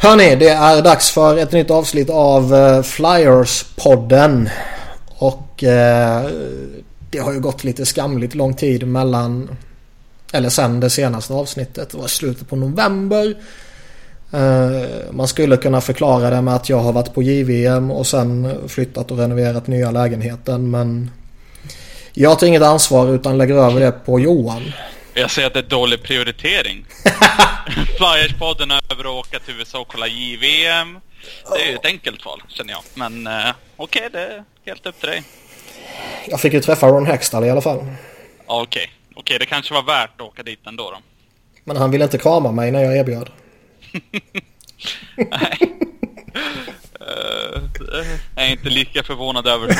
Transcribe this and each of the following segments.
Hörni, det är dags för ett nytt avsnitt av eh, Flyers-podden. Och eh, det har ju gått lite skamligt lång tid mellan... Eller sen det senaste avsnittet. Det var slutet på november. Eh, man skulle kunna förklara det med att jag har varit på JVM och sen flyttat och renoverat nya lägenheten. Men jag tar inget ansvar utan lägger över det på Johan. Jag säger att det är dålig prioritering. Flyers-podden över att åka till USA och kolla JVM. Det är ju ett enkelt val, känner jag. Men uh, okej, okay, det är helt upp till dig. Jag fick ju träffa Ron Hextall i alla fall. Okej, okay. okej, okay, det kanske var värt att åka dit ändå då. Men han ville inte krama mig när jag erbjöd. Nej. Uh, jag är inte lika förvånad över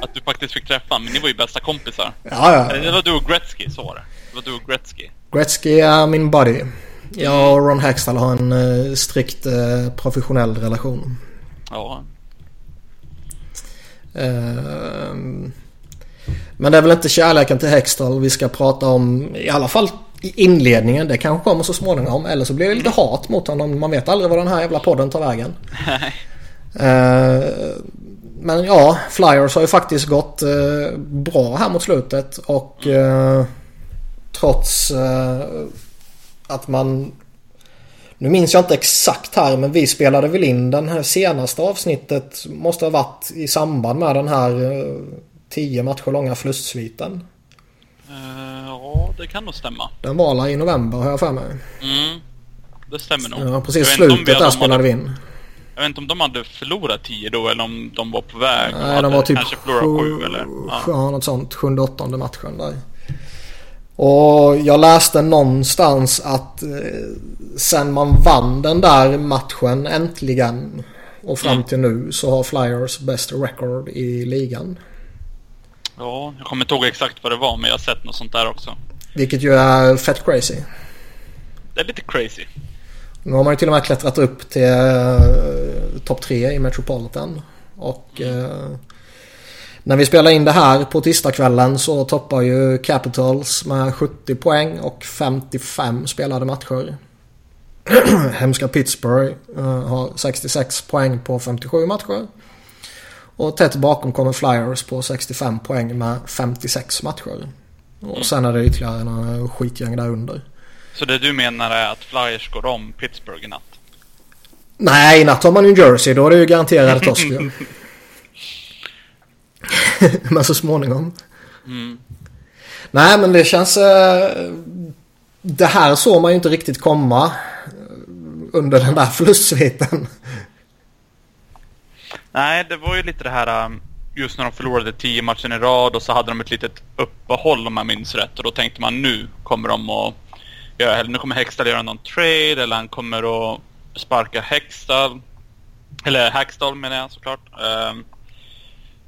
att du faktiskt fick träffa honom. Men ni var ju bästa kompisar. Ja, ja. Det var du och Gretzky, så var det. Var du och Gretzky. Gretzky är min buddy. Jag och Ron Hextall har en uh, strikt uh, professionell relation. Ja. Uh, men det är väl inte kärleken till Hextall vi ska prata om. I alla fall i inledningen. Det kanske kommer så småningom. Eller så blir det lite hat mot honom. Man vet aldrig var den här jävla podden tar vägen. Uh, men ja, Flyers har ju faktiskt gått uh, bra här mot slutet. Och uh, trots att man... Nu minns jag inte exakt här men vi spelade väl in den här senaste avsnittet. Måste ha varit i samband med den här 10 matcher långa förlustsviten. Uh, ja, det kan nog stämma. Den var i november har jag för mig. Mm, det stämmer nog. Ja, precis slutet där spelade vi in. Jag vet inte om de hade förlorat 10 då eller om de var på väg. Nej, de var typ kanske förlorat 7 eller? Ja. ja, något sånt. Sjunde, åttonde matchen där. Och jag läste någonstans att eh, sen man vann den där matchen äntligen och fram till nu så har Flyers bäst record i ligan. Ja, jag kommer inte ihåg exakt vad det var men jag har sett något sånt där också. Vilket ju är fett crazy. Det är lite crazy. Nu har man ju till och med klättrat upp till uh, topp tre i Metropolitan. Och uh, när vi spelar in det här på tisdagskvällen så toppar ju Capitals med 70 poäng och 55 spelade matcher. Hemska Pittsburgh uh, har 66 poäng på 57 matcher. Och tätt bakom kommer Flyers på 65 poäng med 56 matcher. Och sen är det ytterligare några skitgäng där under. Så det du menar är att Flyers går om Pittsburgh i natt? Nej, i natt har man New Jersey. Då är det ju garanterad torsk Men så småningom. Mm. Nej, men det känns... Eh, det här såg man ju inte riktigt komma under den där förlustsviten. Nej, det var ju lite det här um, just när de förlorade tio matcher i rad och så hade de ett litet uppehåll om jag minns rätt. Och då tänkte man nu kommer de att göra, nu kommer Hextall göra någon trade eller han kommer att sparka Hextall. Eller Hackstall menar jag såklart. Um,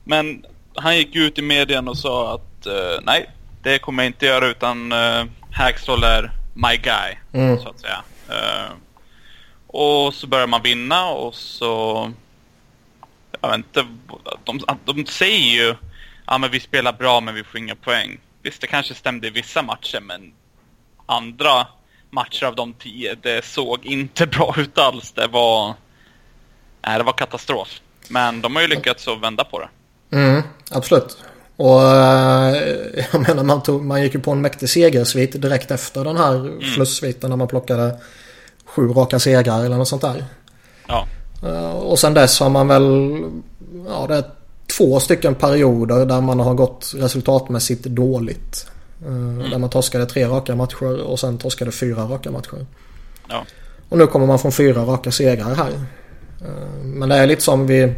men han gick ut i medien och sa att uh, nej, det kommer jag inte göra utan uh, Hackstall är my guy, mm. så att säga. Uh, och så börjar man vinna och så jag vet inte, de, de säger ju ja men vi spelar bra men vi får inga poäng. Visst, det kanske stämde i vissa matcher men andra matcher av de tio, det såg inte bra ut alls. Det var, nej, det var katastrof. Men de har ju lyckats att vända på det. Mm, absolut. Och eh, jag menar man, tog, man gick ju på en mäktig segersvit direkt efter den här mm. förlustsviten när man plockade sju raka segrar eller något sånt där. Ja. Eh, och sen dess har man väl, ja det är två stycken perioder där man har gått resultatmässigt dåligt. Eh, mm. Där man torskade tre raka matcher och sen torskade fyra raka matcher. Ja. Och nu kommer man från fyra raka segrar här. Men det är lite som vi...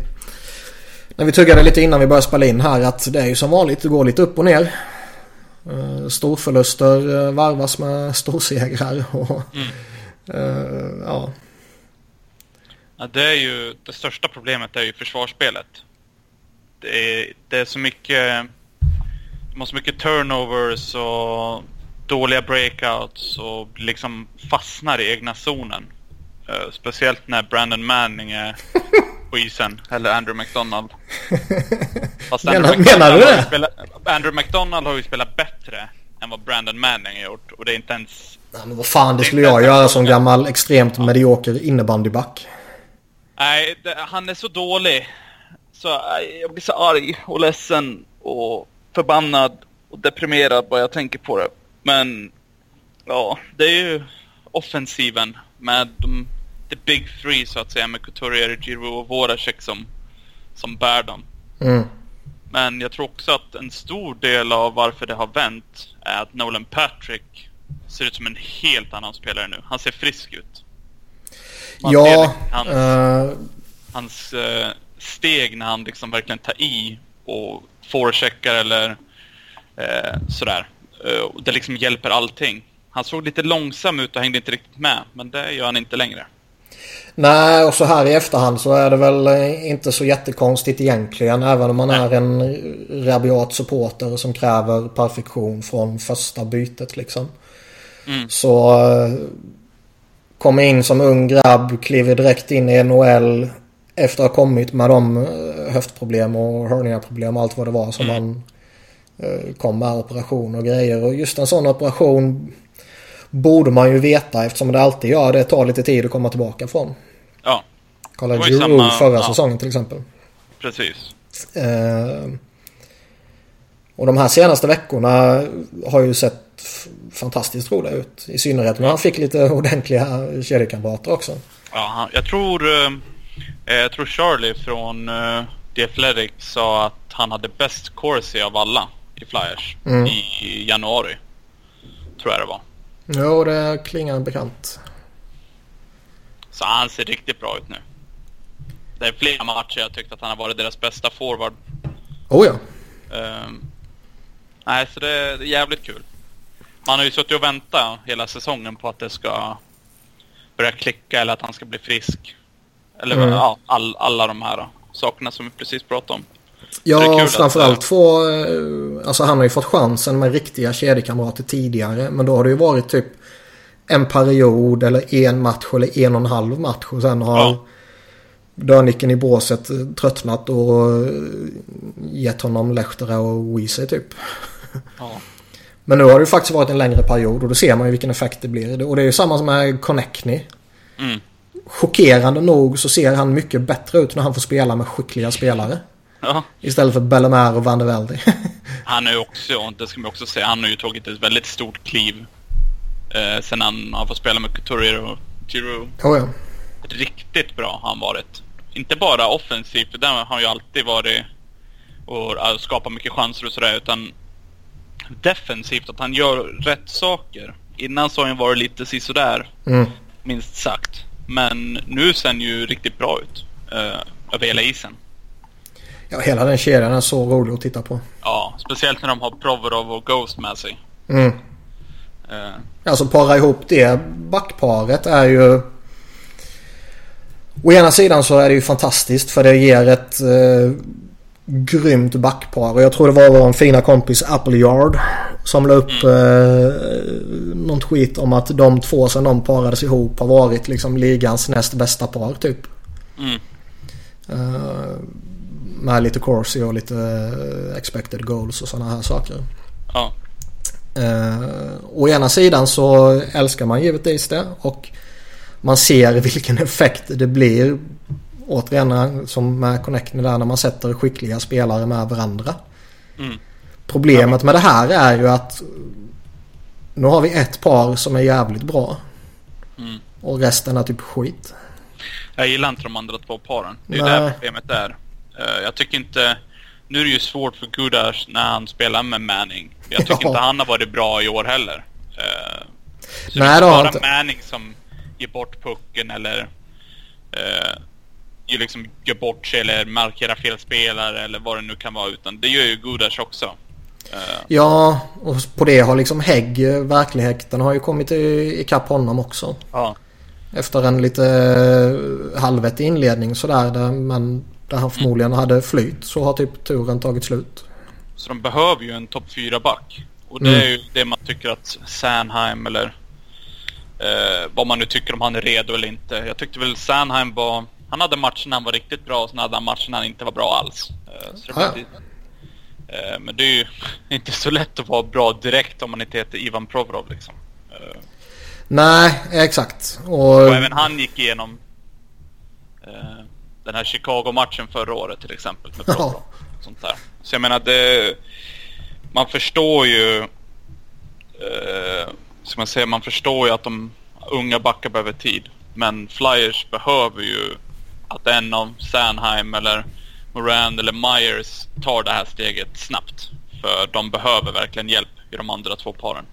När vi tuggade lite innan vi började spela in här att det är ju som vanligt, det går lite upp och ner. Storförluster varvas med storsegrar och... Mm. ja. Ja, det är ju det största problemet är ju försvarsspelet. Det är, det är så mycket... De har så mycket turnovers och dåliga breakouts och liksom fastnar i egna zonen. Uh, speciellt när Brandon Manning är på isen, eller Andrew McDonald. Fast menar, McDonald menar du det? Spelat, Andrew McDonald har ju spelat bättre än vad Brandon Manning har gjort och det är inte ens Nej, men vad fan, det skulle jag göra som gammal extremt medioker innebandyback. Nej, det, han är så dålig. Så jag blir så arg och ledsen och förbannad och deprimerad bara jag tänker på det. Men ja, det är ju offensiven med de the big three så att säga med Couturier, Giroud och Voracek som, som bär dem. Mm. Men jag tror också att en stor del av varför det har vänt är att Nolan Patrick ser ut som en helt annan spelare nu. Han ser frisk ut. Man ja. Liksom hans, uh... hans uh, steg när han liksom verkligen tar i och forecheckar eller uh, sådär. det liksom hjälper allting. Han såg lite långsam ut och hängde inte riktigt med. Men det gör han inte längre. Nej, och så här i efterhand så är det väl inte så jättekonstigt egentligen. Även om man är en rabiat supporter som kräver perfektion från första bytet liksom. Mm. Så eh, kommer in som ung grabb, kliver direkt in i NHL efter att ha kommit med de eh, höftproblem och herniaproblem och allt vad det var som mm. man eh, kom med operation och grejer. Och just en sån operation borde man ju veta eftersom det alltid gör det. tar lite tid att komma tillbaka från. Ja. Kolla Giroud förra ja. säsongen till exempel. Precis. Eh, och de här senaste veckorna har ju sett fantastiskt roliga ut. I synnerhet när han fick lite ordentliga kedjekamrater också. Ja, jag tror, eh, jag tror Charlie från eh, The Athletic sa att han hade bäst corsi av alla i Flyers mm. i januari. Tror jag det var. Jo, det klingar bekant. Så han ser riktigt bra ut nu. Det är flera matcher jag tyckt att han har varit deras bästa forward. Oh ja. Um, nej, så det är jävligt kul. Man har ju suttit och väntat hela säsongen på att det ska börja klicka eller att han ska bli frisk. Eller mm. ja, all, alla de här sakerna som vi precis pratade om. Ja, framförallt att, få... Eh, alltså han har ju fått chansen med riktiga kedjekamrater tidigare. Men då har det ju varit typ en period eller en match eller en och en halv match. Och sen har ja. dörnicken i båset tröttnat och eh, gett honom Lehtera och Weezy typ. Ja. Men nu har det ju faktiskt varit en längre period och då ser man ju vilken effekt det blir. Och det är ju samma som med Connectney. Mm. Chockerande nog så ser han mycket bättre ut när han får spela med skickliga spelare. Ja. Istället för Bellemare och Van der Velde. han är också, det ska man också säga, han har ju tagit ett väldigt stort kliv. Eh, sen han har fått spela med Couturier och Giroud. Oh ja. Riktigt bra har han varit. Inte bara offensivt, för där har han ju alltid varit och skapat mycket chanser och sådär, utan defensivt, att han gör rätt saker. Innan så har han varit lite sisådär, mm. minst sagt. Men nu ser han ju riktigt bra ut uh, över hela isen. Ja, hela den kedjan är så rolig att titta på. Ja, speciellt när de har Provorov och Ghost med sig. Mm. Uh. Alltså para ihop det backparet är ju... Å ena sidan så är det ju fantastiskt för det ger ett eh, grymt backpar. Och jag tror det var vår fina kompis Appleyard som la upp mm. eh, någon tweet om att de två sen de parades ihop har varit liksom ligans näst bästa par typ. Mm. Eh, med lite corsi och lite eh, expected goals och sådana här saker. Ja. Eh, å ena sidan så älskar man givetvis det och man ser vilken effekt det blir återigen som med Connecting där när man sätter skickliga spelare med varandra. Mm. Problemet med det här är ju att nu har vi ett par som är jävligt bra. Mm. Och resten är typ skit. Jag gillar inte de andra två paren. Det är Nej. där problemet är. Uh, jag tycker inte... Nu är det ju svårt för Gudas när han spelar med Manning. Jag tycker ja. inte han har varit bra i år heller. Uh, så Nej, det är bara inte. Manning som ger bort pucken eller ju liksom gör bort sig eller markerar fel spelare eller vad det nu kan vara. Utan det gör ju Gudas också. Uh. Ja, och på det har liksom Hägg, verkligheten har ju kommit ikapp honom också. Ja. Efter en lite eh, halvvettig inledning sådär. Där, men där han förmodligen hade flyt så har typ turen tagit slut. Så de behöver ju en topp 4-back. Och det mm. är ju det man tycker att Sanheim eller eh, vad man nu tycker om han är redo eller inte. Jag tyckte väl Sanheim var han hade matcher när han var riktigt bra och sen hade han matcher när han inte var bra alls. Eh, så det lite, eh, men det är ju inte så lätt att vara bra direkt om man inte heter Ivan Provorov liksom. Eh. Nej, exakt. Och, Och även han gick igenom eh, den här Chicago-matchen förra året till exempel. Med ja sånt där. Så jag menar, det, man förstår ju... Eh, ska man säga, man förstår ju att de unga backar behöver tid. Men Flyers behöver ju att en av Sanheim eller Moran eller Myers tar det här steget snabbt. För de behöver verkligen hjälp i de andra två paren.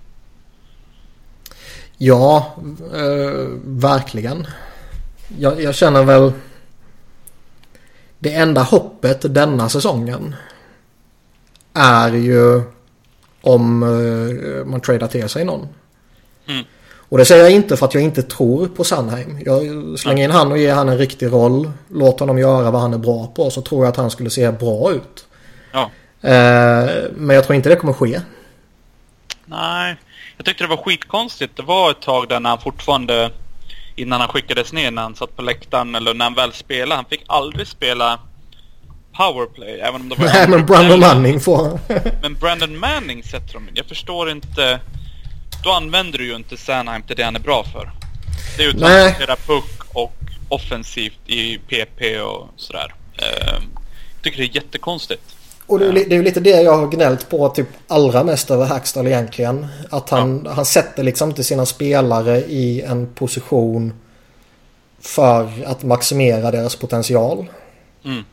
Ja, eh, verkligen. Jag, jag känner väl... Det enda hoppet denna säsongen är ju om eh, man tradar till sig någon. Mm. Och det säger jag inte för att jag inte tror på Sandheim. Jag slänger in han och ger han en riktig roll. Låt honom göra vad han är bra på. Så tror jag att han skulle se bra ut. Ja. Eh, men jag tror inte det kommer ske. Nej, jag tyckte det var skitkonstigt. Det var ett tag där när han fortfarande, innan han skickades ner, när han satt på läktaren eller när han väl spelade. Han fick aldrig spela powerplay, även om det var Nej men Brandon. Manning får... Men Brandon Manning sätter de in. Jag förstår inte. Då använder du ju inte Sanheim till det han är bra för. Det är ju att transportera puck och offensivt i PP och sådär. Ehm, jag tycker det är jättekonstigt. Och det är, det är lite det jag har gnällt på typ allra mest över Hackstall egentligen. Att han, han sätter liksom inte sina spelare i en position för att maximera deras potential. Mm.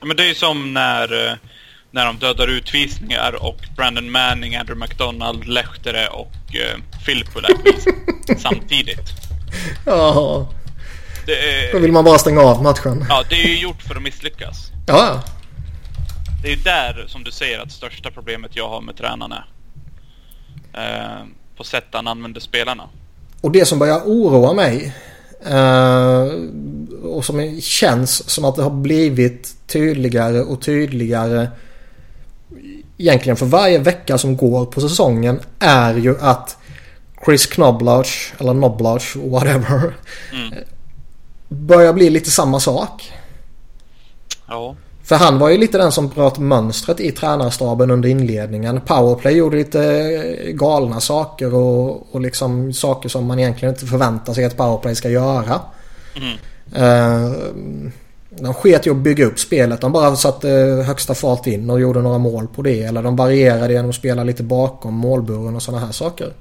Ja, Men det är ju som när, eh, när de dödar utvisningar och Brandon Manning, Andrew McDonald, Lehtere och uh, Filppula är samtidigt. Ja, Det då är, vill man bara stänga av matchen. ja, det är ju gjort för att misslyckas. Ja, Det är ju där som du säger att största problemet jag har med tränaren är. Eh, på sätt han använder spelarna. och det som börjar oroa mig eh, och som känns som att det har blivit tydligare och tydligare egentligen för varje vecka som går på säsongen är ju att Chris Knobloch eller Knobloch whatever Mm. börjar bli lite samma sak. Ja. För han var ju lite den som bröt mönstret i tränarstaben under inledningen. Powerplay gjorde lite galna saker och, och liksom saker som man egentligen inte förväntar sig att powerplay ska göra. Mm. Eh, de sket ju att bygga upp spelet. De bara satte högsta fart in och gjorde några mål på det. Eller de varierade genom att spela lite bakom målburen och sådana här saker.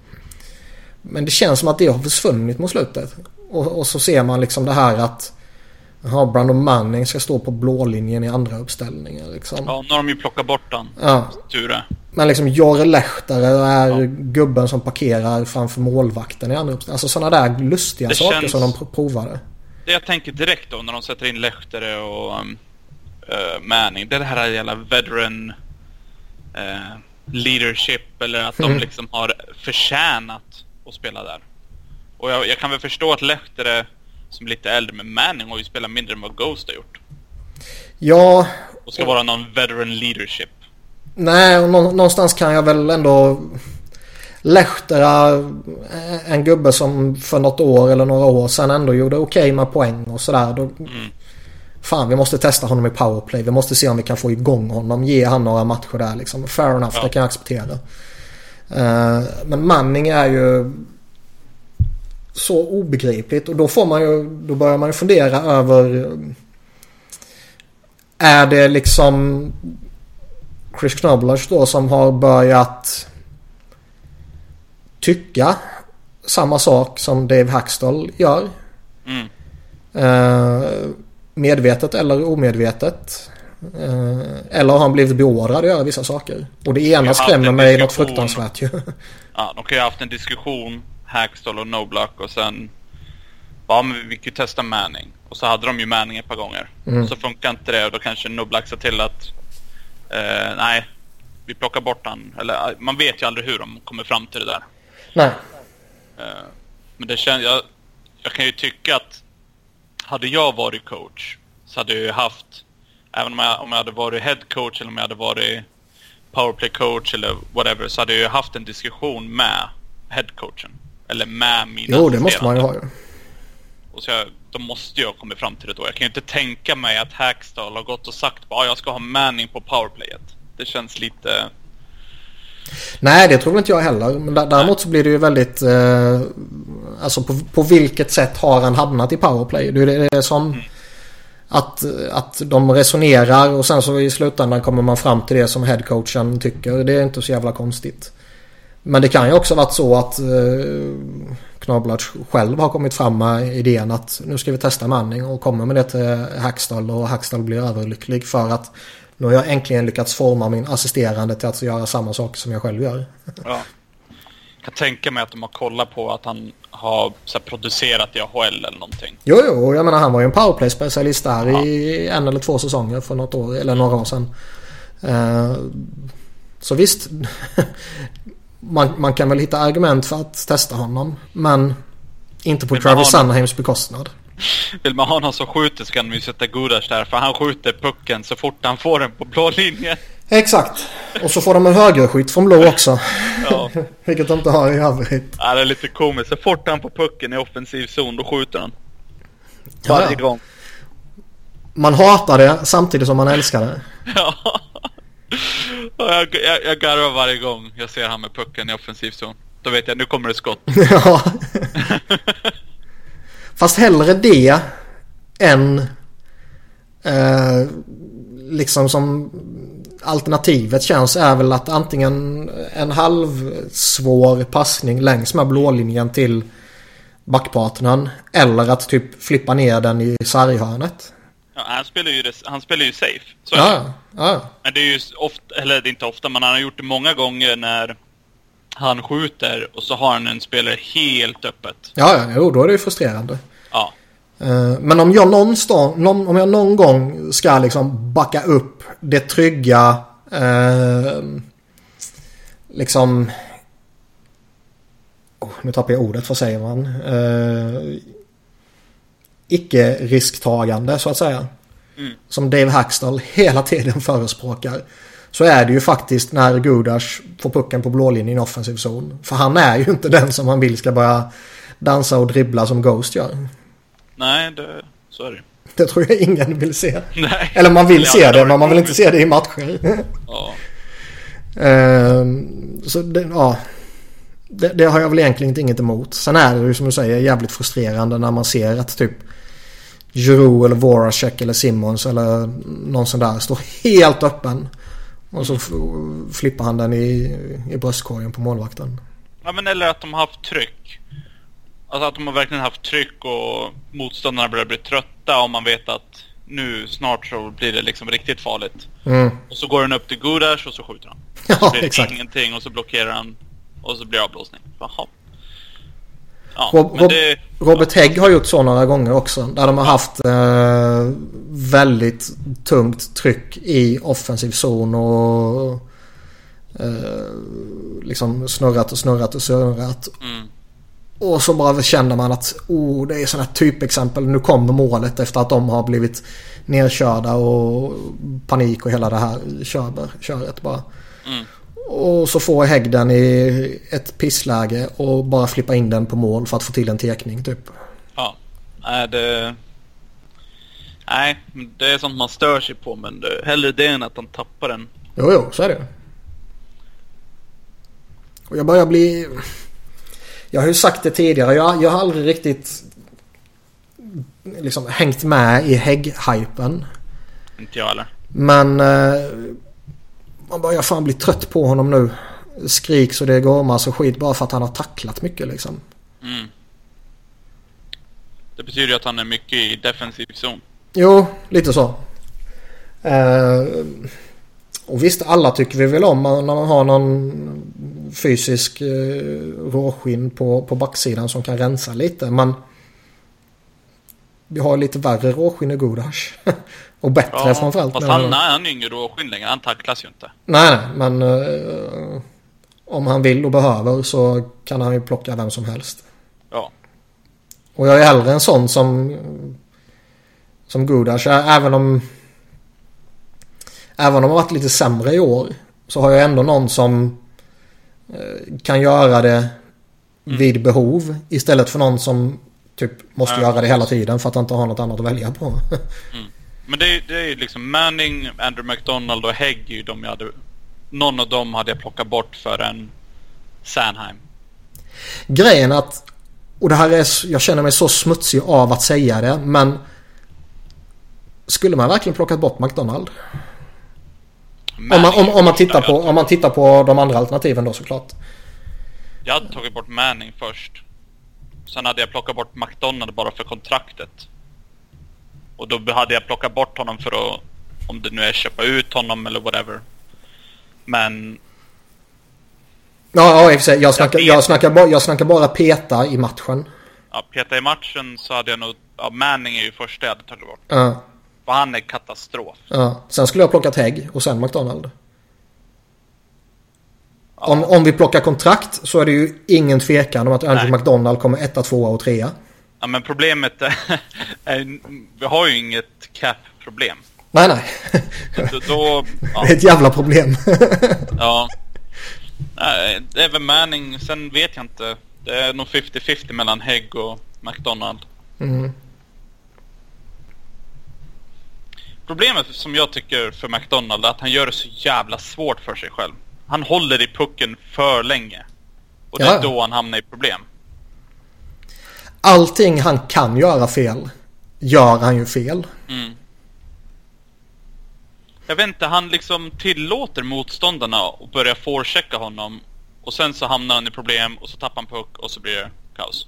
Men det känns som att det har försvunnit mot slutet. Och, och så ser man liksom det här att Jaha, Brandon Manning ska stå på blålinjen i andra uppställningar liksom. ja, nu har de ju plockat bort han. Ja. Ture. Men liksom Jorre Lehtare är gubben som parkerar framför målvakten i andra uppställningar. Alltså sådana där lustiga Det saker känns- som de pr- provade. Det jag tänker direkt då när de sätter in Lehtere och um, eh, Manning. Det är det här jävla veteran eh, leadership. Eller att de Mm. liksom har förtjänat att spela där. Och jag, jag kan väl förstå att Lehtere som är lite äldre, men Manning har ju spelat mindre än vad Ghost har gjort. Ja, Och ska vara någon veteran leadership. nej någonstans kan jag väl ändå Lehtera, eh, en gubbe som för något år eller några år sedan ändå gjorde okej med poäng och sådär. Då, Mm. Fan vi måste testa honom i powerplay. Vi måste se om vi kan få igång honom. Ge han några matcher där liksom. Fair enough, Ja. det kan jag acceptera. Eh, men Manning är ju så obegripligt och då får man ju, då börjar man ju fundera över Är det liksom Chris Knobloch då som har börjat tycka samma sak som Dave Hackstall gör? Mm. Eh, medvetet eller omedvetet. Eh, eller har han blivit beordrad att göra vissa saker? Och det ena skrämmer mig något fruktansvärt ju. Ja, de kan ju ha haft en diskussion, Hackstall och Noblock och sen... Ja, men vi kan ju testa Manning. Och så hade de ju Manning ett par gånger. Mm. Så funkar inte det och då kanske Noblock sa till att... Eh, nej, vi plockar bort han. Eller man vet ju aldrig hur de kommer fram till det där. Nej. Eh, men det känns... Jag, jag kan ju tycka att... Hade jag varit coach så hade jag ju haft... Även om jag, om jag hade varit head coach eller om jag hade varit powerplay coach eller whatever så hade jag ju haft en diskussion med headcoachen. Eller med mina Jo, det måste man ju ha ju. Och så jag, då måste jag komma fram till det då. Jag kan ju inte tänka mig att Hackstall har gått och sagt att jag ska ha Manning på powerplayet. Det känns lite... Nej, det tror inte jag heller. Men dä- däremot så blir det ju väldigt... Eh, Alltså på, på vilket sätt har han hamnat i powerplay? Det är det, det som... Mm. Att, att de resonerar och sen så i slutändan kommer man fram till det som headcoachen tycker. Det är inte så jävla konstigt. Men det kan ju också varit så att eh, Knablatch själv har kommit fram med idén att nu ska vi testa Manning och kommer med det till Hackstall och Hackstall blir överlycklig för att nu har jag äntligen lyckats forma min assisterande till att göra samma sak som jag själv gör. Ja. Jag kan tänka mig att de har kollat på att han har här, producerat i AHL eller någonting. Jo, jo, jag menar han var ju en powerplay-specialist där ja. i en eller två säsonger för något år, eller några år sedan. Uh, så visst, man, man kan väl hitta argument för att testa honom. Men inte på Travis Sunheims bekostnad. Vill man ha någon som skjuter så kan man ju sätta Gudas där. För han skjuter pucken så fort han får den på blå linjen. Exakt. Och så får de en högerskytt från blå också. Ja. Vilket de inte har i övrigt. Ja, det är lite komiskt. Så fort han får pucken i offensiv zon då skjuter han. Varje ja. gång. Man hatar det samtidigt som man älskar det. Ja. Jag, jag, jag garvar varje gång jag ser han med pucken i offensiv zon. Då vet jag nu kommer det skott. Ja. Fast hellre det än eh, liksom som alternativet känns är väl att antingen en halvsvår passning längs med blålinjen till backpartnern eller att typ flippa ner den i sarghörnet. Ja, han spelar ju, han spelar ju safe. Så ja, ja. Men det är ju ofta, eller det är inte ofta, men han har gjort det många gånger när han skjuter och så har han en spelare helt öppet. Ja, ja, jo, då är det ju frustrerande. Ja. Eh, men om jag någonstans, om jag någon gång ska liksom backa upp det trygga, eh, liksom, oh, nu tappar jag ordet, vad säger man? Eh, icke-risktagande så att säga. Mm. Som Dave Hackstall hela tiden förespråkar. Så är det ju faktiskt när Gudas får pucken på blålinjen i offensiv zon. För han är ju inte den som man vill ska börja dansa och dribbla som Ghost gör. Nej, det, så är det Det tror jag ingen vill se. Nej. Eller man vill se det, men man vill inte se det i matcher. Ja. uh, så det, ja. Det, det, har jag väl egentligen inget emot. Sen är det ju som du säger jävligt frustrerande när man ser att typ Giroud eller Voracek eller Simmons eller någon sån där står helt öppen. Och så flippar han den i, i bröstkorgen på målvakten. Ja men eller att de har haft tryck. Alltså att de har verkligen haft tryck och motståndarna börjar bli trötta och man vet att nu snart så blir det liksom riktigt farligt. Mm. Och så går den upp till Gudash och så skjuter han. Ja, så blir det exakt. ingenting och så blockerar han och så blir det avblåsning. Jaha. Ja, Rob, det, Robert Hägg har gjort så några gånger också. Där de har haft eh, väldigt tungt tryck i offensiv zon och eh, liksom snurrat och snurrat och snurrat. Mm. Och så bara känner man att oh, det är sådana typexempel. Nu kommer målet efter att de har blivit nerkörda och panik och hela det här köret bara. Mm. Och så får Hägg den i ett pissläge och bara flippa in den på mål för att få till en tekning typ. Ja, nej det... Nej, det är sånt man stör sig på men det, hellre det än att han tappar den. Jo, jo, så är det. Och jag börjar bli... Jag har ju sagt det tidigare. Jag, jag har aldrig riktigt liksom hängt med i Hägg-hypen. Inte jag heller. Men eh, man börjar fan bli trött på honom nu. Skrik så det gormas och skit bara för att han har tacklat mycket liksom. Mm. Det betyder ju att han är mycket i defensiv zon. Jo, lite så. Uh, och visst, alla tycker vi väl om när man har någon fysisk uh, råskinn på, på backsidan som kan rensa lite. Men vi har lite värre råskinn i Godash. Och bättre ja, framförallt. Fast han, nej, han är yngre och längre. Han tacklas ju inte. Nej, men uh, om han vill och behöver så kan han ju plocka vem som helst. Ja. Och jag är hellre en sån som som Gudas. Även om även om han varit lite sämre i år så har jag ändå någon som uh, kan göra det mm. vid behov istället för någon som typ måste ja, göra det hela tiden för att han inte har något annat att välja på. mm. Men det, det är ju liksom Manning, Andrew McDonald och Hegg de jag hade, Någon av dem hade jag plockat bort för en Sanheim. Grejen att och det här är, jag känner mig så smutsig av att säga det men skulle man verkligen plockat bort McDonald? Om man, om, om, man tittar på, om man tittar på de andra alternativen då såklart. Jag hade tagit bort Manning först. Sen hade jag plockat bort McDonald bara för kontraktet. Och då hade jag plockat bort honom för att, om det nu är köpa ut honom eller whatever. Men... Ja, ja i och för sig. Jag snackar, jag, snackar bara, jag snackar bara peta i matchen. Ja, peta i matchen så hade jag nog... Ja, Manning är ju första jag hade tagit bort. Ja. För han är katastrof. Ja. Sen skulle jag plockat Hägg och sen McDonald. Ja. Om, om vi plockar kontrakt så är det ju ingen tvekan om att Andrew Nej. McDonald kommer etta, tvåa och trea. Ja men problemet är, är vi har ju inget cap-problem. Nej nej. då, då ja. Det är ett jävla problem. ja. Nej, det är väl Manning, sen vet jag inte. Det är nog 50-50 mellan Hägg och McDonald. Mm. Problemet som jag tycker för McDonald är att han gör det så jävla svårt för sig själv. Han håller i pucken för länge. Och det är då han hamnar i problem. Allting han kan göra fel gör han ju fel. Mm. Jag vet inte, han liksom tillåter motståndarna att börja forechecka honom. Och sen så hamnar han i problem och så tappar han puck och så blir det kaos.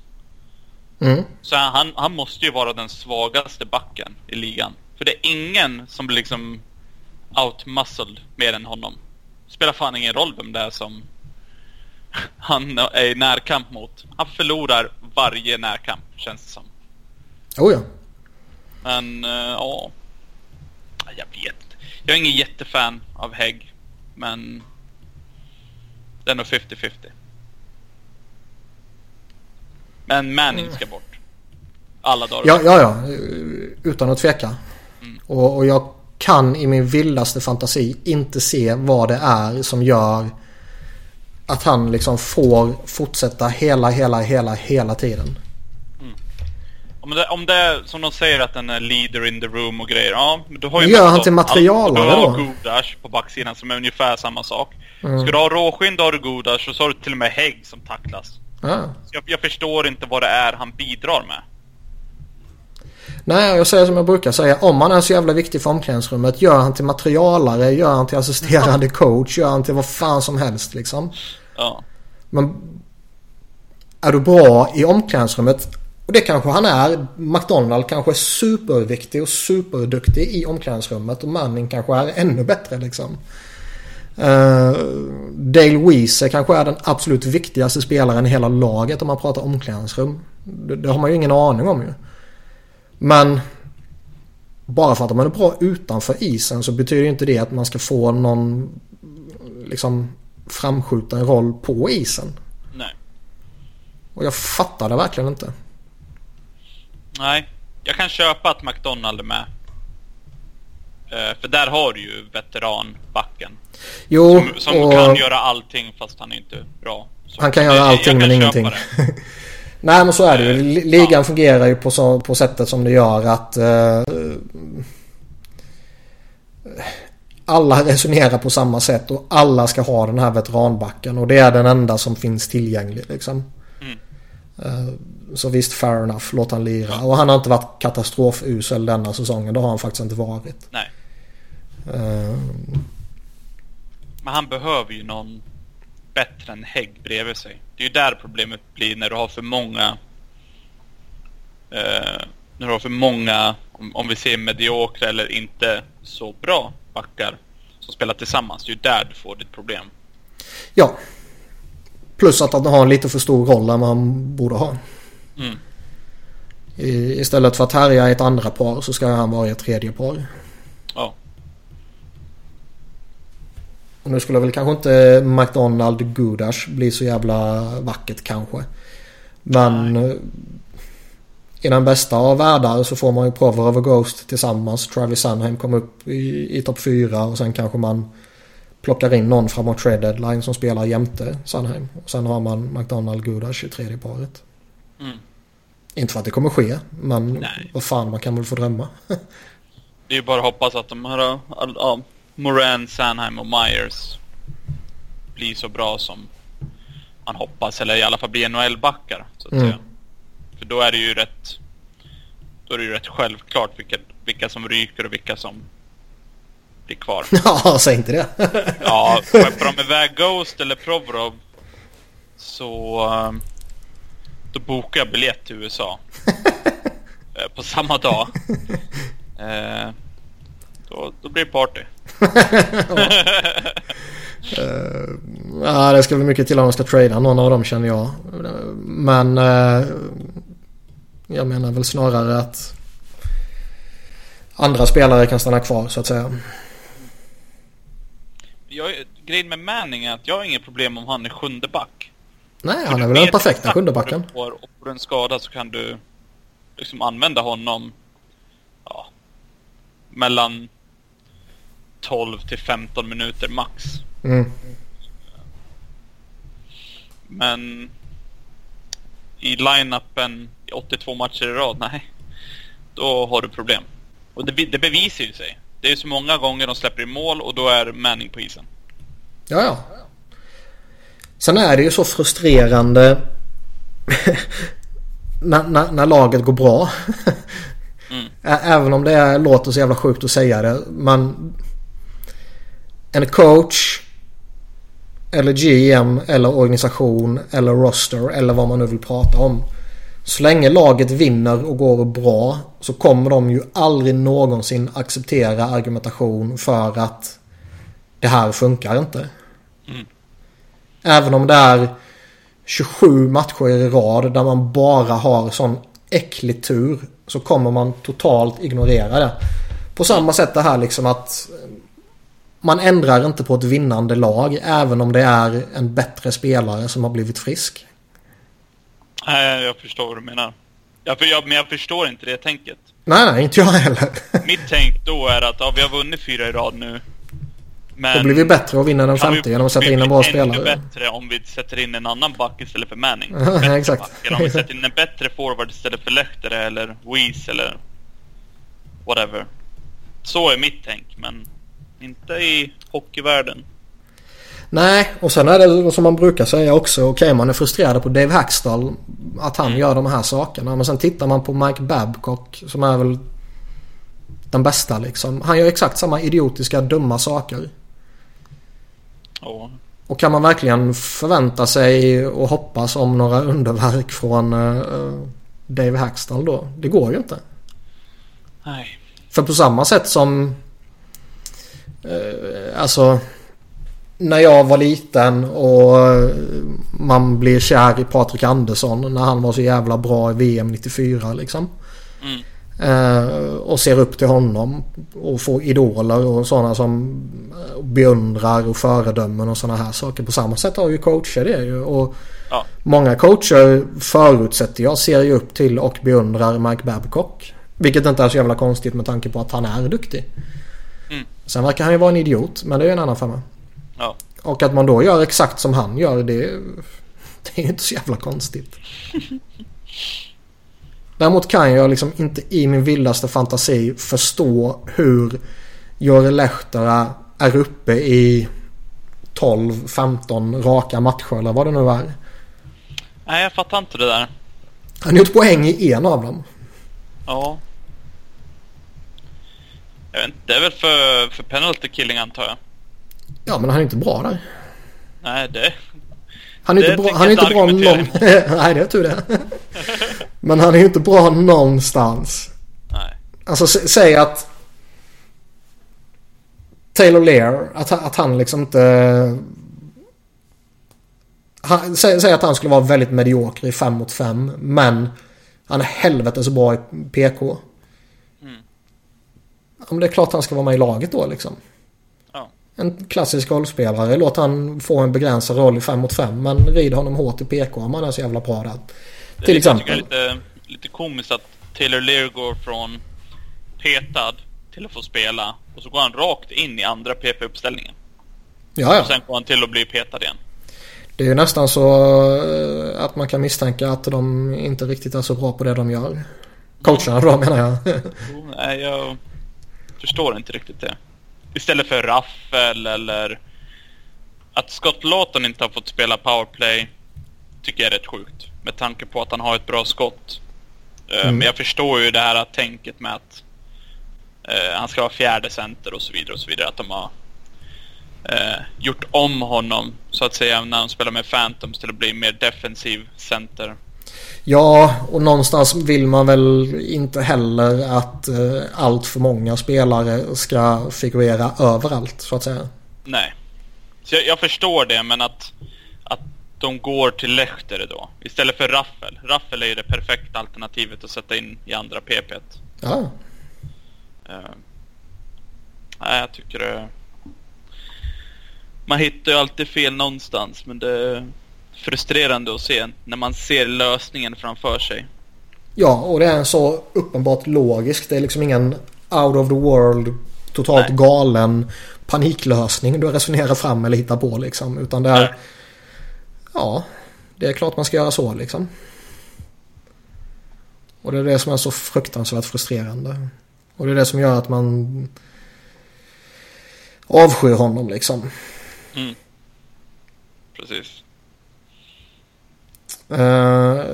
Mm. Så han, han måste ju vara den svagaste backen i ligan. För det är ingen som blir liksom outmuscled mer än honom. Spelar fan ingen roll vem det är som han är i närkamp mot. Han förlorar varje närkamp, känns det som. Oh ja. Men, uh, ja. Jag vet Jag är ingen jättefan av Hägg. Men det är nog 50-50. Men Manning ska bort. Alla dagar. Ja, ja, ja. Utan att tveka. Mm. Och, och jag kan i min vildaste fantasi inte se vad det är som gör att han liksom får fortsätta hela, hela, hela, hela tiden. Mm. Om, det, om det är som de säger att den är leader in the room och grejer. Ja, då har ju Gör han till materialare då? Du har Godash på backsidan som är ungefär samma sak. Mm. Ska du ha Råskinn då har du Godash och så har du till och med Hägg som tacklas. Ja. Jag, jag förstår inte vad det är han bidrar med. Nej, jag säger som jag brukar säga. Om han är så jävla viktig för omklädningsrummet. Gör han till materialare, gör han till assisterande coach, gör han till vad fan som helst liksom. Ja. Men är du bra i omklädningsrummet och det kanske han är. McDonald kanske är superviktig och superduktig i omklädningsrummet och Manning kanske är ännu bättre liksom. Uh, Dale Weezer kanske är den absolut viktigaste spelaren i hela laget om man pratar omklädningsrum. Det, det har man ju ingen aning om ju. Men bara för att man är bra utanför isen så betyder inte det att man ska få någon liksom framskjuten roll på isen. Nej. Och jag fattar det verkligen inte. Nej, jag kan köpa att McDonald är med. Uh, för där har du ju veteranbacken. Jo, som, som och... kan göra allting fast han är inte bra. Så han kan göra allting men ingenting. Nej men så är det ju. Eh, ligan ja. fungerar ju på, så, på sättet som det gör att uh, alla resonerar på samma sätt och alla ska ha den här veteranbacken och det är den enda som finns tillgänglig liksom. Mm. Uh, så visst fair enough, låt han lira. Ja. Och han har inte varit katastrofusel denna säsongen. Det har han faktiskt inte varit. Nej. Uh, Men han behöver ju någon bättre än Hägg bredvid sig. Det är ju där problemet blir när du har för många eh, när du har för många, om, om vi ser mediokra eller inte så bra backar som spelar tillsammans. Det är ju där du får ditt problem. Ja. Plus att han har en lite för stor roll än man borde ha. Mm. I, istället för att härja i ett andra par så ska han vara i ett tredje par. Ja. Och nu skulle väl kanske inte McDonald Gudash bli så jävla vackert kanske. Men Nej. I den bästa av världar så får man ju Prover och Ghost tillsammans. Travis Sunheim kommer upp i, i topp 4 och sen kanske man plockar in någon framåt trade deadline som spelar jämte Sunheim. Och sen har man McDonald Gudash i tredje paret. Mm. Inte för att det kommer ske, men Nej. vad fan man kan väl få drömma. det är ju bara att hoppas att de här, ja, Moran, Sanheim och Myers blir så bra som man hoppas. Eller i alla fall blir NHL-backar, så att mm. säga. Då är det ju rätt... Då är det ju rätt självklart vilka, vilka som ryker och vilka som blir kvar. Ja, säg inte det. ja, skeppar de iväg Ghost eller Provorov så... Um, då bokar jag biljett till USA. Eh, på samma dag. Eh, då, då blir det party. uh, ja, det ska bli mycket till om de ska trada någon av dem känner jag. Men uh, jag menar väl snarare att andra spelare kan stanna kvar så att säga. Jag, grejen med Manning är att jag har inget problem om han är sjunde back. Nej, han är väl den perfekta sjunde backen. Och får en skada så kan du liksom använda honom ja, mellan 12 till 15 minuter max. Mm. Men i line-upen 82 matcher i rad, nej. Då har du problem. Och det, det bevisar ju sig. Det är så många gånger de släpper i mål och då är Manning på isen. Ja, ja. Sen är det ju så frustrerande när, när, när, laget går bra. mm. Även om det är, låter så jävla sjukt att säga det. Men en coach eller GM eller organisation eller roster eller vad man nu vill prata om. Så länge laget vinner och går bra så kommer de ju aldrig någonsin acceptera argumentation för att det här funkar inte. Mm. Även om det är 27 matcher i rad där man bara har sån äcklig tur så kommer man totalt ignorera det. På samma sätt det här liksom att man ändrar inte på ett vinnande lag även om det är en bättre spelare som har blivit frisk. Nej, jag förstår vad du menar. Ja, för jag, men jag förstår inte det tänket. Nej, nej, inte jag heller. Mitt tänk då är att ja, vi har vunnit fyra i rad nu. Men då blir vi bättre och vinner den femte genom att sätta in en bra spelare. Vi blir bättre om vi sätter in en annan back istället för Manning. ja, exakt. Back. Om vi sätter in en bättre forward istället för Lehtere eller Weiss eller whatever. Så är mitt tänk, men inte i hockeyvärlden. Nej, och sen är det som man brukar säga också. Okej, okay, man är frustrerad på Dave Hackstall. Att han gör de här sakerna. Men sen tittar man på Mike Babcock som är väl den bästa liksom. Han gör exakt samma idiotiska dumma saker. Ja. Och kan man verkligen förvänta sig och hoppas om några underverk från uh, Dave Hackstall då? Det går ju inte. Nej. För på samma sätt som... Uh, alltså när jag var liten och man blir kär i Patrik Andersson när han var så jävla bra i VM 94 liksom. Mm. Eh, och ser upp till honom och får idoler och sådana som beundrar och föredömen och sådana här saker. På samma sätt har ju coacher det ju. Och ja. Många coacher förutsätter jag ser ju upp till och beundrar Mike Babcock. Vilket inte är så jävla konstigt med tanke på att han är duktig. Mm. Sen verkar han ju vara en idiot men det är ju en annan femma. Ja. Och att man då gör exakt som han gör det, det är inte så jävla konstigt. Däremot kan jag liksom inte i min vildaste fantasi förstå hur Jori Lehtara är uppe i 12-15 raka matcher eller vad det nu är. Nej, jag fattar inte det där. Han har gjort poäng i en av dem. Ja. Jag vet inte, det är väl för, för penalty killing antar jag. Ja, men han är inte bra där. Nej, det... Han är det inte bra, han är inte bra någon... Nej, det är tur det. men han är ju inte bra någonstans. Nej. Alltså, säg att... Taylor Lear, att, att han liksom inte... Han, säg, säg, att han skulle vara väldigt medioker i 5 mot 5. Men han är helvetes bra i PK. Mm. Ja, men det är klart han ska vara med i laget då liksom en klassisk rollspelare. Låt han få en begränsad roll i 5 mot 5. Men rid honom hårt i PK om han är så jävla bra där. Det Till exempel. Jag tycker lite, lite komiskt att Taylor Lear går från petad till att få spela. Och så går han rakt in i andra PP-uppställningen. Ja, ja. Och sen går han till att bli petad igen. Det är ju nästan så eh, att man kan misstänka att de inte riktigt är så bra på det de gör. Coacherna då menar jag. nej, jag förstår inte riktigt det. Istället för Raffel eller... Att Scott Lawton inte har fått spela powerplay tycker jag är rätt sjukt. Med tanke på att han har ett bra skott. Eh, Mm. Men jag förstår ju det här tänket med att eh, han ska vara fjärde center och så vidare och så vidare. Att de har eh, gjort om honom så att säga när de spelar med Phantoms till att bli mer defensiv center. Ja, och någonstans vill man väl inte heller att eh, allt för många spelare ska figurera överallt så att säga. Nej. Så jag, jag förstår det men att, att de går till Lehtere då. Istället för Raffel. Raffel är ju det perfekta alternativet att sätta in i andra PP. Ja, Uh, nej, jag tycker det... Man hittar ju alltid fel någonstans men det frustrerande att se när man ser lösningen framför sig. ja och det är så uppenbart logiskt. Det är liksom ingen out of the world, totalt Nej. galen paniklösning du resonerar fram eller hittar på liksom. Utan det är... Nej. Ja, det är klart man ska göra så liksom. Och det är det som är så fruktansvärt frustrerande. Och det är det som gör att man avskyr honom liksom. Mm. Precis. Eh,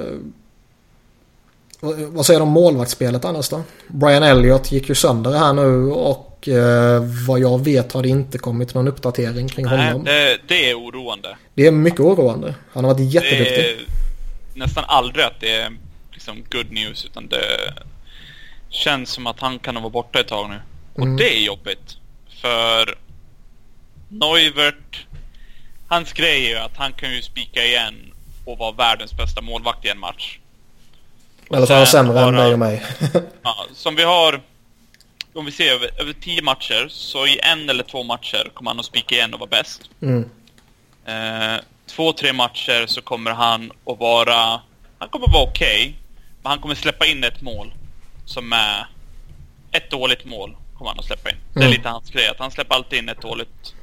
vad- säger du om målvaktsspelet annars då? Brian Elliott gick ju sönder här nu och eh, vad jag vet har det inte kommit någon uppdatering kring Nej, honom. Det... det, det är oroande. är mycket oroande. Han har varit Det jätteduktig. är nästan aldrig att det är liksom good news utan det känns som att han kan vara borta ett tag nu. Och Mm. det är jobbigt. För Neuvert, hans grej är ju att han kan ju spika igen och vara världens bästa målvakt i en match. Eller så är han sämre än dig och mig. Ja, som vi har, om vi ser över, över tio matcher, så i en eller två matcher kommer han att spika igen och vara bäst. mm. Eh, två, tre matcher så kommer han att vara... Han kommer att vara okej. men han kommer släppa in ett mål. Som är... Ett dåligt mål kommer han att släppa in. Det är Mm. lite hans grej. Att han släpper alltid in ett dåligt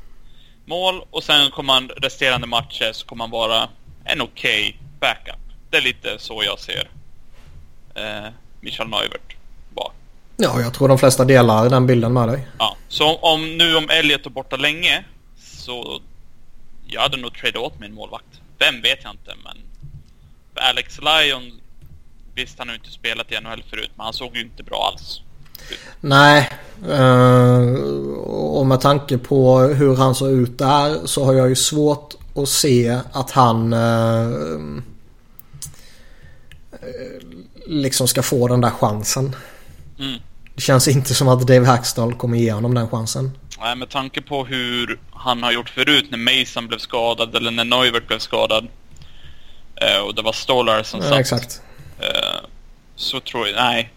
mål. Och sen kommer han resterande matcher så kommer han vara en okej backup. Det är lite så jag ser eh, Michel Neuvert vara. Ja, jag tror de flesta delar den bilden med dig. Ja, så om nu om Elliot är borta länge så jag hade nog tradat åt min målvakt. Vem vet jag inte men Alex Lyon visst han har inte spelat i NHL förut men han såg ju inte bra alls. Nej. eh, och med tanke på hur han såg ut där så har jag ju svårt att se att han eh, eh, liksom ska få den där chansen. Mm. Det känns inte som att Dave Hackstall kommer ge honom den chansen. Nej, med tanke på hur han har gjort förut när Mason blev skadad eller när Neuvert blev skadad. Eh, och det var Stolar som Ja, satt. exakt. Eh, så tror jag, nej.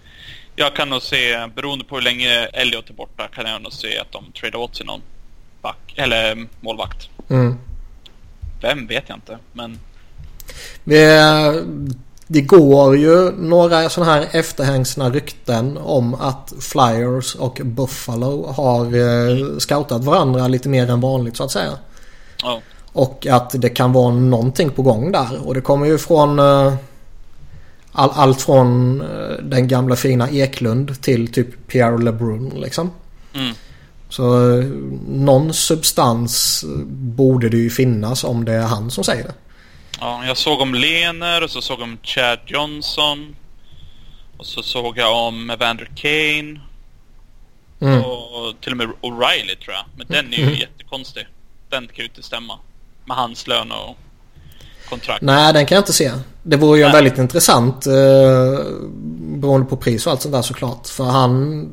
Jag kan nog se, beroende på hur länge Elliot är borta, kan jag nog se att de tradar åt sig någon back, eller målvakt. Mm. Vem vet jag inte, men Det, går ju några sådana här efterhängsna rykten om att Flyers och Buffalo har eh, scoutat varandra lite mer än vanligt så att säga. ja. Och att det kan vara någonting på gång där. Och det kommer ju från eh, all, allt från eh, den gamla fina Eklund till typ Pierre LeBrun liksom. Mm. Så eh, någon substans borde det ju finnas om det är han som säger det. ja. Jag såg om Lener och så såg jag om Chad Johnson. Och så såg jag om Evander Kane. Mm. Och till och med O'Reilly tror jag. Men den är ju Mm. jättekonstig. Den kan ju inte stämma. Med hans lön och kontrakt. Nej, den kan jag inte se. Det vore ju Nej. väldigt intressant eh, beroende på pris och allt sånt där såklart. För han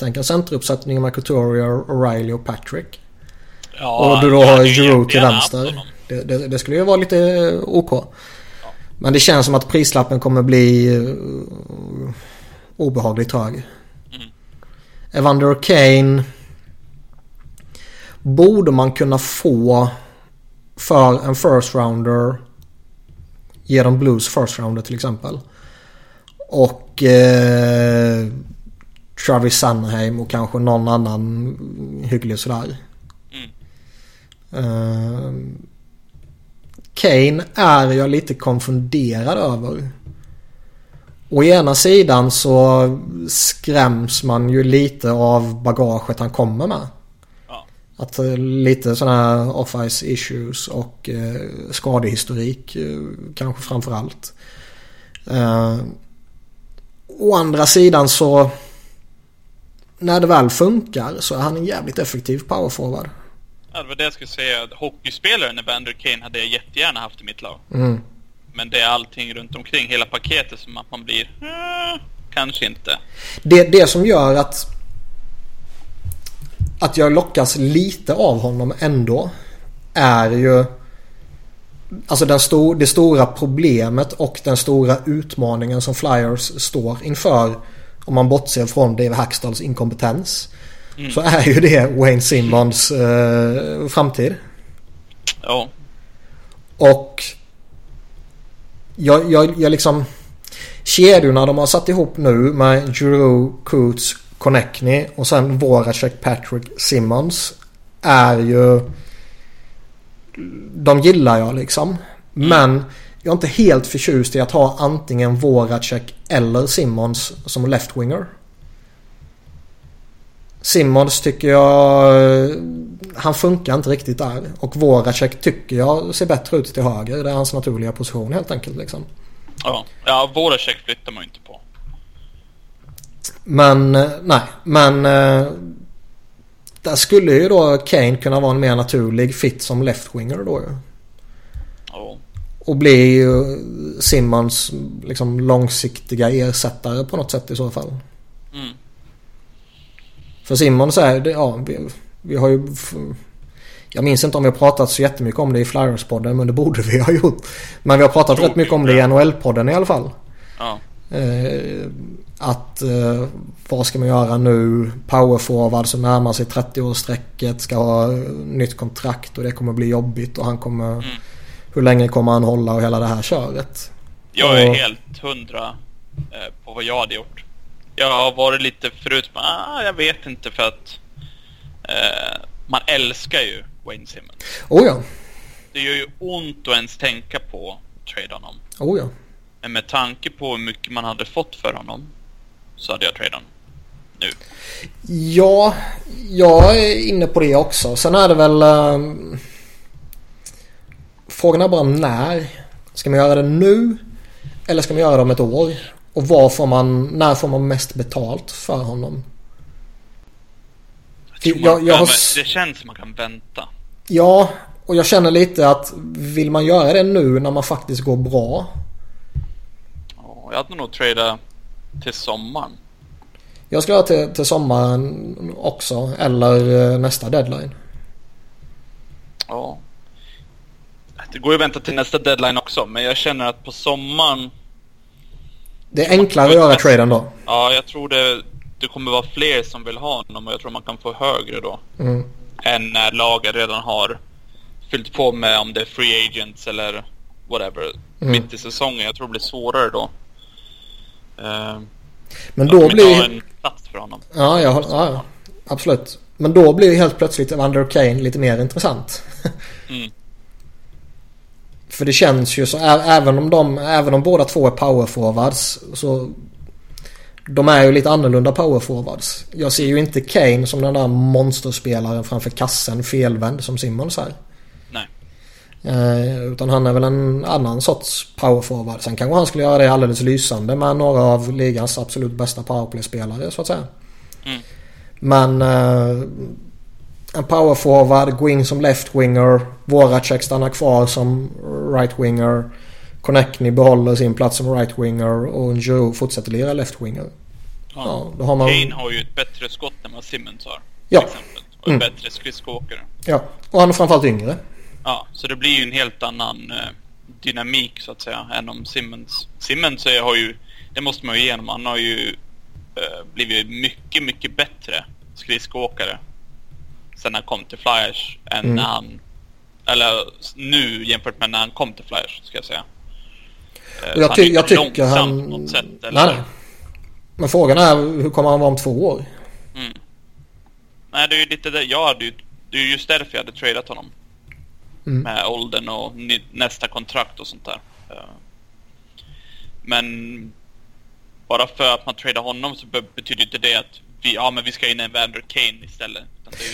tänker centeruppsättningen med Couturier, O'Reilly och Patrick. Ja, och du då har Giroud till vänster. Det, det, det skulle ju vara lite eh, OK. Men det känns som att prislappen kommer bli uh, obehagligt hög. Mm. Evander Kane borde man kunna få för en first rounder. Ge dem Blues first rounder till exempel. Och eh, Travis Sunheim och kanske någon annan hygglig sådär. Mm. Eh, Kane är jag lite konfunderad över. Å ena sidan så skräms man ju lite av bagaget han kommer med. Ja. Att eh, lite sådana här off-ice issues och eh, skadehistorik eh, kanske framför allt. Eh, å andra sidan så... När det väl funkar så är han en jävligt effektiv powerforward. Ja, det var det jag skulle säga. Hockeyspelaren Evander Kane hade jag jättegärna haft i mitt lag. Mm. Men det är allting runt omkring, hela paketet som att man blir... Eh, kanske inte. Det, det som gör att... Att jag lockas lite av honom ändå. Är ju... Alltså den stor, det stora problemet och den stora utmaningen som Flyers står inför. Om man bortser från Dave Hackstalls inkompetens. Mm. Så är ju det Wayne Simmons eh, framtid. Ja. Och jag, jag, jag liksom... Kedjorna de har satt ihop nu med Giroux, Coots, Connectney och sen Voracek, Patrick, Simmons. Är ju... De gillar jag liksom. Mm. Men jag är inte helt förtjust i att ha antingen Voracek eller Simmons som left-winger. Simmons tycker jag... Han funkar inte riktigt där. Och Voracek tycker jag ser bättre ut till höger. Det är hans naturliga position helt enkelt liksom. Ja, ja Voracek flyttar man ju inte på. Men, nej. Men... Eh, där skulle ju då Kane kunna vara en mer naturlig fit som left-winger då ju. Ja. Och bli ju Simmons liksom långsiktiga ersättare på något sätt i så fall. Mm. För Simon säger, ja vi, vi har ju... Jag minns inte om vi har pratat så jättemycket om det i Flyers-podden men det borde vi ha gjort. Men vi har pratat rätt mycket om det i NHL-podden i alla fall. Ja. Eh, att eh, vad ska man göra nu? Powerforward som närmar sig 30-årsstrecket ska ha nytt kontrakt och det kommer bli jobbigt och han kommer... Mm. Hur länge kommer han hålla och hela det här köret? Jag är och, helt hundra eh, på vad jag hade gjort jag har varit lite förut, men ah, jag vet inte för att eh, man älskar ju Wayne Simmons. Oh ja. Det gör ju ont att ens tänka på att trade honom. Oh ja. Men med tanke på hur mycket man hade fått för honom så hade jag tradat honom nu. Ja, jag är inne på det också. Sen är det väl... Um, frågan är bara när. Ska man göra det nu? Eller ska man göra det om ett år? Och var får man, när får man mest betalt för honom? Jag jag, jag har... Det känns som man kan vänta. Ja, och jag känner lite att vill man göra det nu när man faktiskt går bra? Ja, jag hade nog tradat till sommaren. Jag ska göra till, till sommaren också. Eller eh, nästa deadline. Ja. Det går ju att vänta till nästa deadline också. Men jag känner att på sommaren det är enklare att göra traden då? Ja, jag tror det, det kommer vara fler som vill ha honom och jag tror man kan få högre då. Mm. Än när laget redan har fyllt på med om det är free agents eller whatever. Mm. Mitt i säsongen. Jag tror det blir svårare då. Uh, Men då blir... en plats för honom. Ja, jag, ja, ja, absolut. Men då blir helt plötsligt Evander Kane lite mer intressant. mm. För det känns ju så även om de, även om båda två är powerforwards så de är ju lite annorlunda powerforwards. Jag ser ju inte Kane som den där monsterspelaren framför kassen felvänd som Simmons är. Nej. Eh, utan han är väl en annan sorts powerforward. Sen kanske han skulle göra det alldeles lysande med några av ligans absolut bästa powerplay-spelare så att säga. Mm. Men eh, en powerforward, gå in som left-winger. Voracek stannar kvar som right-winger. Konechny behåller sin plats som right-winger och Joe fortsätter lira left-winger. Ja, ja, då har man... Kane har ju ett bättre skott än vad Simmons har. Ja. Exempel. Och en mm. bättre skridskoåkare. Ja, och han är framförallt yngre. Ja, så det blir ju en helt annan eh, dynamik så att säga än om Simmons. Simmons har ju, det måste man ju igenom, han har ju eh, blivit mycket, mycket bättre skridskoåkare sen han kom till Flyers än mm. när han... Eller nu jämfört med när han kom till Flyers, ska jag säga. Och jag, ty jag tycker han... Sätt, eller? Nej. Men frågan är hur kommer han vara om två år? Mm. Nej, det är ju lite det. Jag hade ju... Det är just därför jag hade tradat honom. Mm. Med åldern och nästa kontrakt och sånt där. Men bara för att man tradar honom så betyder inte det att vi, ja, men vi ska in en Vander Kane istället.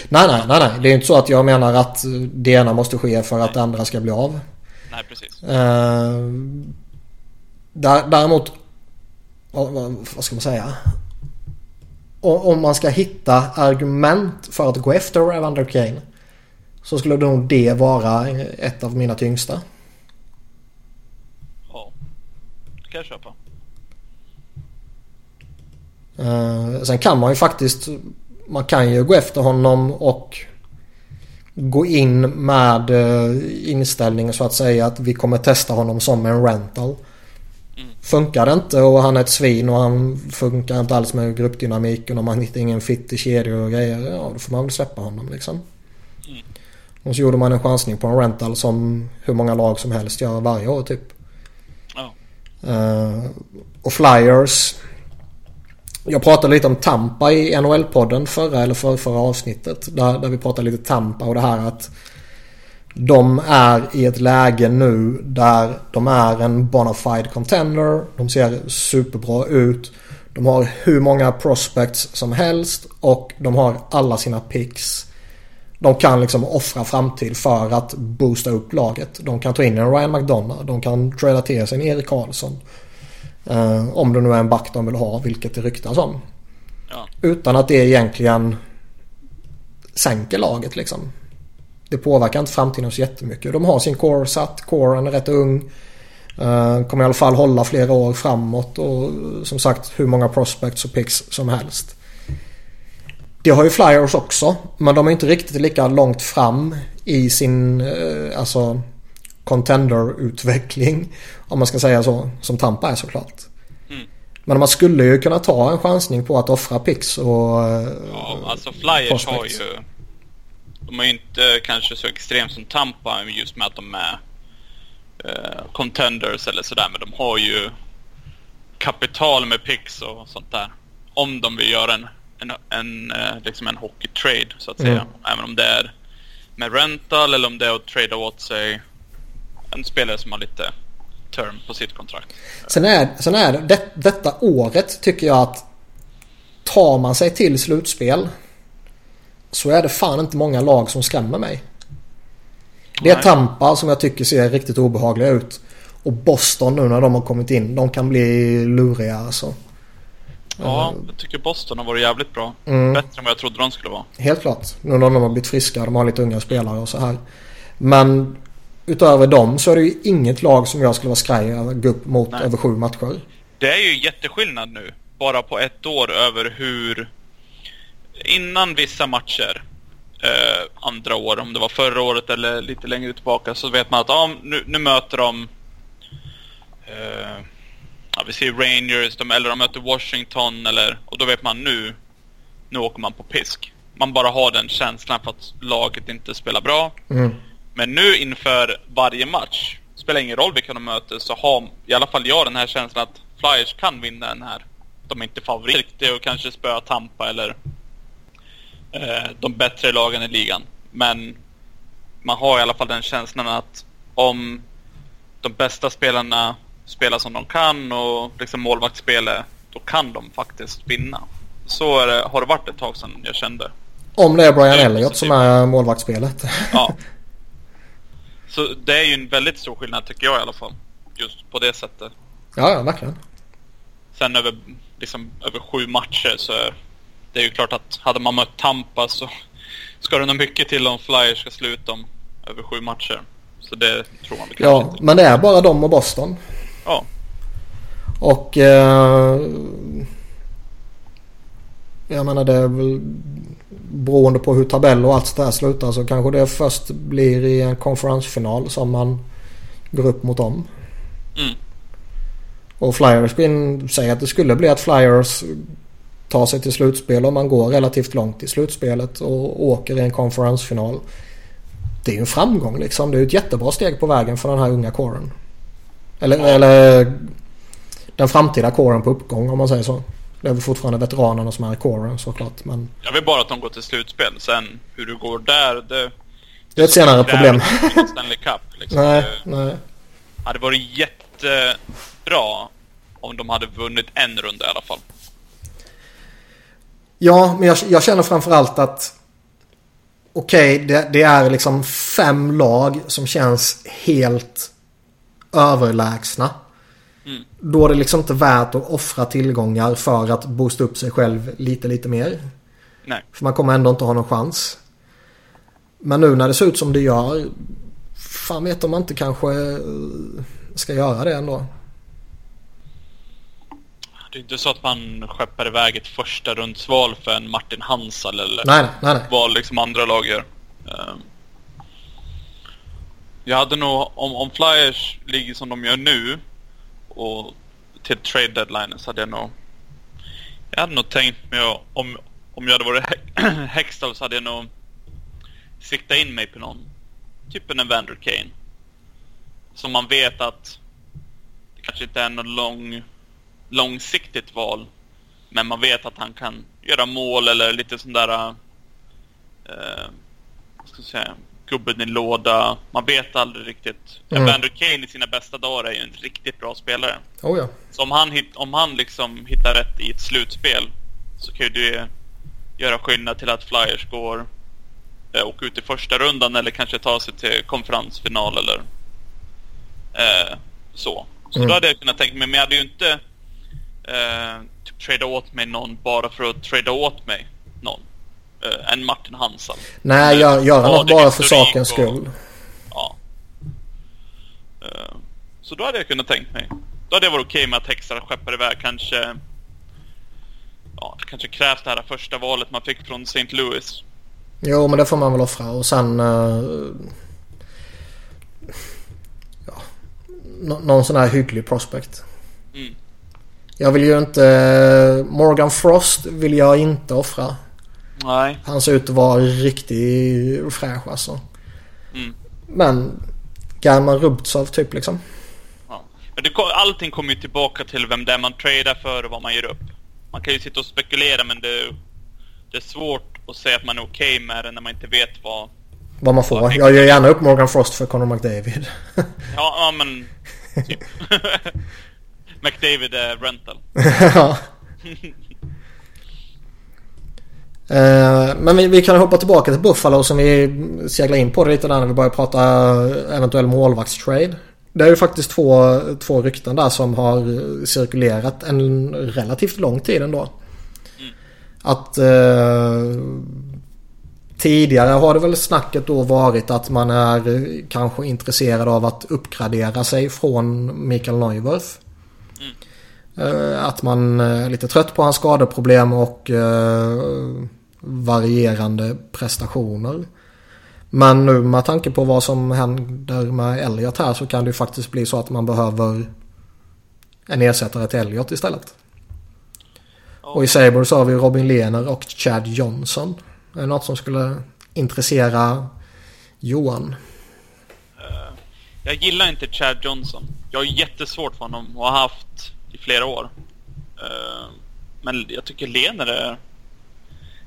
Nej, nej, nej, nej. Det är inte så att jag menar att det ena måste ske för att det andra ska bli av. Nej, precis. Uh, däremot vad, ska man säga? om man ska hitta argument för att gå efter Evander Kane. Så skulle nog det vara ett av mina tyngsta. Ja, det kan jag köpa. Uh, sen kan man ju faktiskt, man kan ju gå efter honom och gå in med uh, inställningen så att säga att vi kommer testa honom som en rental. Mm. Funkar det inte och han är ett svin och han funkar inte alls med gruppdynamiken och man hittar ingen fit i kedjor och grejer. Ja, då får man väl släppa honom liksom. Mm. Och så gjorde man en chansning på en rental som hur många lag som helst gör varje år typ. Ja. Uh, och Flyers jag pratade lite om Tampa i NHL-podden förra eller för, förra avsnittet. Där, där vi pratade lite Tampa och det här att de är i ett läge nu där de är en bonafide contender. De ser superbra ut. De har hur många prospects som helst och de har alla sina picks. De kan liksom offra framtid för att boosta upp laget. De kan ta in en Ryan McDonough. De kan trada till sig en Erik Karlsson. Uh, om det nu är en back de vill ha, vilket det ryktas om. Ja. Utan att det egentligen sänker laget liksom. Det påverkar inte framtiden så jättemycket. De har sin core satt. Coren är rätt ung. Uh, kommer i alla fall hålla flera år framåt och som sagt hur många prospects och picks som helst. Det har ju Flyers också. Men de är inte riktigt lika långt fram i sin uh, alltså contender-utveckling. Om man ska säga så. Som Tampa är såklart. Mm. Men man skulle ju kunna ta en chansning på att offra pix och... Ja, alltså Flyers prospects. har ju... De är ju inte kanske så extremt som Tampa just med att de är uh, contenders eller sådär. Men de har ju kapital med pix och sånt där. Om de vill göra en, en, en, uh, liksom en hockey trade så att säga. Mm. Även om det är med rental eller om det är att trada åt sig en spelare som har lite term på sitt kontrakt. Sen är, sen är det, det, detta året tycker jag att tar man sig till slutspel så är det fan inte många lag som skrämmer mig. Det är Tampa som jag tycker ser riktigt obehagliga ut. Och Boston nu när de har kommit in. De kan bli luriga alltså. Ja, jag tycker Boston har varit jävligt bra. Mm. Bättre än vad jag trodde de skulle vara. Helt klart. Nu när de har blivit friska. De har lite unga spelare och så här. Men utöver dem så är det ju inget lag som jag skulle vara skraj över gå upp mot Nej. över sju matcher. Det är ju jätteskillnad nu. Bara på ett år över hur... Innan vissa matcher, eh, andra år, om det var förra året eller lite längre tillbaka, så vet man att ja, nu, nu möter de... Eh, ja, vi ser Rangers, de, eller de möter Washington, eller... Och då vet man nu, nu åker man på pisk. Man bara har den känslan för att laget inte spelar bra. Mm. Men nu inför varje match, spelar ingen roll vilka de möter, så har i alla fall jag den här känslan att Flyers kan vinna den här. De är inte favoriter och kanske spöa Tampa eller eh, de bättre lagen i ligan. Men man har i alla fall den känslan att om de bästa spelarna spelar som de kan och liksom målvaktsspelet, då kan de faktiskt vinna. Så det, har det varit ett tag sedan jag kände. Om det är Brian Elliott som är målvaktsspelet. Ja. Så det är ju en väldigt stor skillnad tycker jag i alla fall. Just på det sättet. Ja, ja verkligen. Sen över, liksom, över sju matcher så är det är ju klart att hade man mött Tampa så ska det nog mycket till om Flyers ska sluta om över sju matcher. Så det tror man väl Ja, inte. men det är bara dem och Boston. Ja. Och... Eh, jag menar det är väl beroende på hur tabell och allt det där slutar så kanske det först blir i en konferensfinal som man går upp mot dem. Mm. Och Flyers säger att det skulle bli att Flyers tar sig till slutspel och man går relativt långt i slutspelet och åker i en konferensfinal. Det är ju en framgång liksom. Det är ju ett jättebra steg på vägen för den här unga kåren. Eller, eller den framtida kåren på uppgång om man säger så. Det är väl fortfarande veteranerna som är i coren såklart. Men... Jag vill bara att de går till slutspel. Sen hur du går där, det... Det är ett senare problem. Stanley Cup, liksom. Nej, nej. Det hade varit jättebra om de hade vunnit en runda i alla fall. Ja, men jag, jag känner framförallt att okej, okay, det, det, är liksom fem lag som känns helt överlägsna. Mm. Då är det liksom inte värt att offra tillgångar för att boosta upp sig själv lite, lite mer. Nej. För man kommer ändå inte ha någon chans. Men nu när det ser ut som det gör. Fan vet om man inte kanske eh, ska göra det ändå. Det är inte så att man skeppar iväg ett första rundsval för en Martin Hansal eller nej, nej, nej. vad liksom andra lag gör. Ehm, jag hade nog, om, om Flyers ligger som de gör nu och till trade deadline så hade jag nog jag hade nog tänkt mig om, om jag hade varit Hextall så hade jag nog siktat in mig på någon. Typ en Evander Kane. Som man vet att det kanske inte är något lång, långsiktigt val. Men man vet att han kan göra mål eller lite sån där... Eh, vad ska jag säga? Gubben i låda. Man vet aldrig riktigt. Mm. Evander Kane i sina bästa dagar är ju en riktigt bra spelare. Oh ja. Så om han, om han liksom hittar rätt i ett slutspel så kan ju det göra skillnad till att Flyers går eh, åka ut i första rundan eller kanske ta sig till konferensfinal eller eh, så. Så mm. då hade jag kunnat tänka mig, men jag hade ju inte eh, typ trada åt mig någon bara för att trada åt mig någon. Eh, en Martin Hansson. Nej, gör, göra något bara för sakens skull. ja. Eh, så då hade jag kunnat tänkt mig. Då hade jag varit okej okay med att Hexar skeppar iväg kanske ja, det kanske krävs det här första valet man fick från St. Louis. Jo, men det får man väl offra och sen... Uh, ja, någon sån här hygglig prospect. Mm. Jag vill ju inte... Morgan Frost vill jag inte offra. Nej. Han ser ut att vara riktigt fräsch alltså. Mm. Men German Rubtsov typ liksom. Ja. Men det, allting kommer ju tillbaka till vem det är man tradar för och vad man gör upp. Man kan ju sitta och spekulera men det, det är svårt att säga att man är okej okay med det när man inte vet vad... Vad man får. Vad jag gör gärna upp Morgan Frost för Conor McDavid. ja, ja men... Typ. McDavid är rental. ja. Uh, men vi, vi, kan hoppa tillbaka till Buffalo som vi seglar in på det lite där när vi börjar prata eventuell målvaktstrade. Det är ju faktiskt två, två rykten där som har cirkulerat en relativt lång tid ändå. Mm. Att eh, tidigare har det väl snacket då varit att man är kanske intresserad av att uppgradera sig från Mikael Neuwirth. Mm. Eh, att man är lite trött på hans skadeproblem och eh, varierande prestationer. Men nu med tanke på vad som händer med Elliot här så kan det ju faktiskt bli så att man behöver en ersättare till Elliot istället. Och i Sabres har vi Robin Lehner och Chad Johnson. Är det något som skulle intressera Johan? Eh, jag gillar inte Chad Johnson. Jag har jättesvårt för honom och har haft i flera år. Eh, men jag tycker Lehner är...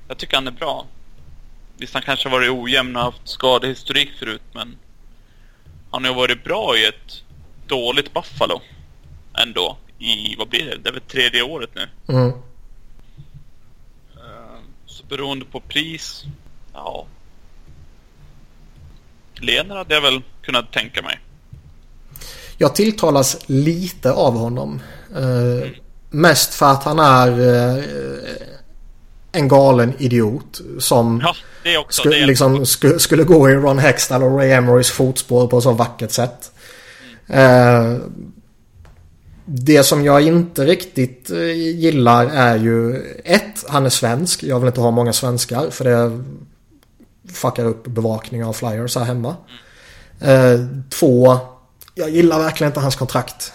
Jag tycker han är bra. Visst, han kanske varit ojämn och haft skadehistorik förut, men han har varit bra i ett dåligt Buffalo ändå. I, vad blir det? Det är väl tredje året nu. Mm. Uh, så beroende på pris, ja. Lener hade jag väl kunnat tänka mig. Jag tilltalas lite av honom. Mm. Mest för att han är uh, en galen idiot som ja, också, sku, liksom, sku, skulle gå i Ron Hextall och Ray Emerys fotspår på ett så vackert sätt. Mm. Eh, det som jag inte riktigt eh, gillar är ju ett, han är svensk. Jag vill inte ha många svenskar för det fuckar upp bevakningen av flyers här hemma. Mm. Eh, två, jag gillar verkligen inte hans kontrakt.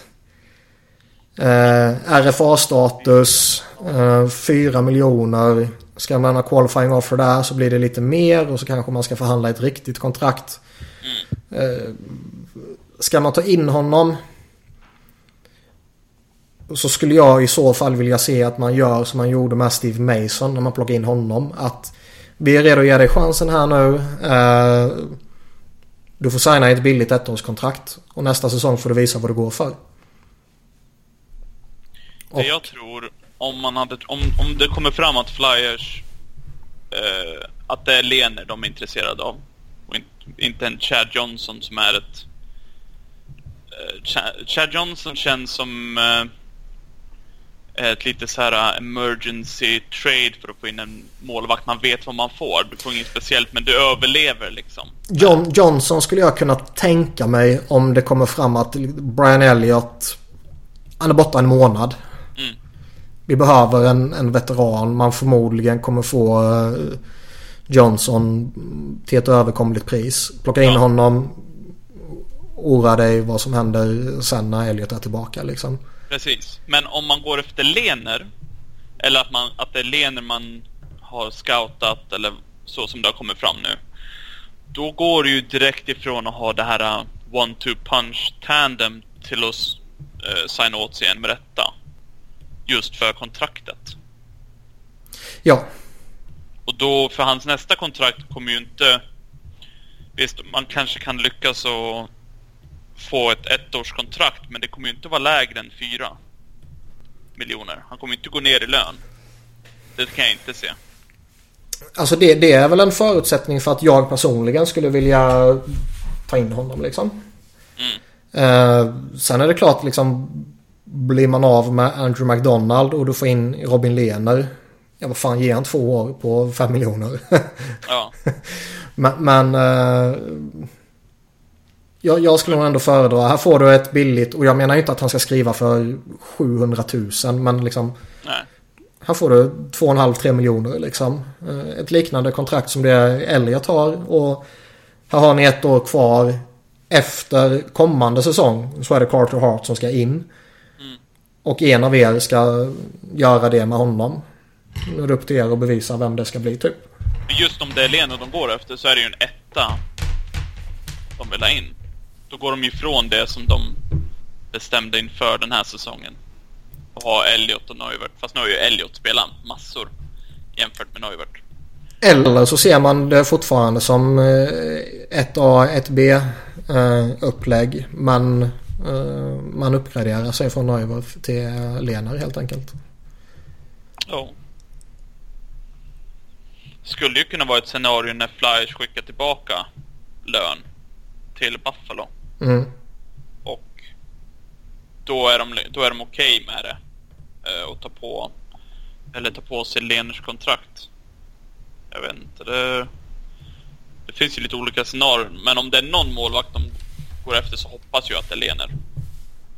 Eh, RFA-status, eh, 4 miljoner. Ska man ha qualifying offer där så blir det lite mer och så kanske man ska förhandla ett riktigt kontrakt. Eh, ska man ta in honom så skulle jag i så fall vilja se att man gör som man gjorde med Steve Mason när man plockade in honom. Att vi är redo att ge dig chansen här nu. Eh, du får signa ett billigt ettårskontrakt. Och nästa säsong får du visa vad du går för. Det jag tror, om, man hade, om, om det kommer fram att Flyers, eh, att det är Lener de är intresserade av och in, inte en Chad Johnson som är ett Ch- Chad Johnson känns som uh, ett lite så här uh, emergency trade för att få in en målvakt. Man vet vad man får. Du får inget speciellt men du överlever liksom. John, Johnson skulle jag kunna tänka mig om det kommer fram att Brian Elliott han är borta en månad. Vi behöver en, en veteran. Man förmodligen kommer få uh, Johnson till ett överkomligt pris. Plocka in Ja. honom. Oroa dig vad som händer sen när Elliot är tillbaka liksom. Precis. Men om man går efter Lener, eller att, man, att det är Lener man har scoutat eller så som det har kommit fram nu. Då går det ju direkt ifrån att ha det här uh, one-two punch tandem till att uh, signa åt sig en med detta. Just för kontraktet. Ja, Och då, för hans nästa kontrakt kommer ju inte... Visst, man kanske kan lyckas och få ett ettårskontrakt, men det kommer ju inte vara lägre än fyra miljoner. Han kommer inte gå ner i lön. Det kan jag inte se. alltså det, det är väl en förutsättning för att jag personligen skulle vilja ta in honom liksom. Mm. Eh, sen är det klart liksom blir man av med Andrew McDonald och du får in Robin Lehner. Ja vad fan ger han två år på fem miljoner? Ja, men men eh, jag, jag skulle nog ändå föredra. Här får du ett billigt och jag menar inte att han ska skriva för 700 000 men liksom nej. här får du 2,5-3 miljoner liksom. Eh, Ett liknande kontrakt som det Elliot har och här har ni ett år kvar. Efter kommande säsong så är det Carter Hart som ska in. Och en av er ska göra det med honom. Nu är det upp till er att bevisa vem det ska bli typ. Just om det är Leno de går efter så är det ju en etta de vill ha in. Då går de ju ifrån det som de bestämde inför den här säsongen. Och ha Elliot och Neuvert. Fast nu har ju Elliot spelat massor jämfört med Neuvert. Eller så ser man det fortfarande som eh, 1A, 1B eh, upplägg. Men man uppgraderar sig från Neuwerf till Lenar helt enkelt. Ja. Skulle ju kunna vara ett scenario när Flyers skickar tillbaka lön till Buffalo. Mm. Och då är de, då är de okej med det. Eh, och ta på, eller ta på sig Leners kontrakt. Jag vet inte, det, det finns ju lite olika scenarier. Men om det är någon målvakt de går efter så hoppas jag att det Lener.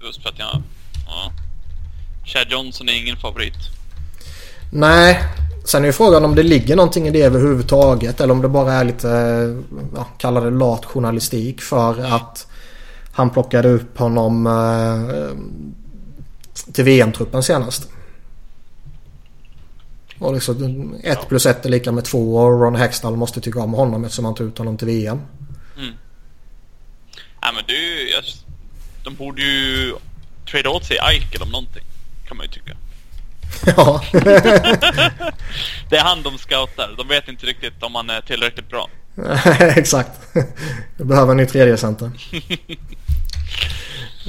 Just för att jag, ja. Chad Johnson är ingen favorit. Nej, sen är ju frågan om det ligger någonting i det överhuvudtaget. Eller om det bara är lite, ja, kalla det lat journalistik för att han plockade upp honom eh, till VM-truppen senast. Och liksom 1 plus 1 är lika med 2 och Ron Hextall måste tycka om honom eftersom han tog ut honom till VM. Mm. Ja men du, jag, de borde ju trada åt sig Eichel om någonting. Kan man ju tycka. ja, Det är han de scoutar. De vet inte riktigt om han är tillräckligt bra. exakt. Vi behöver en ny tredje center.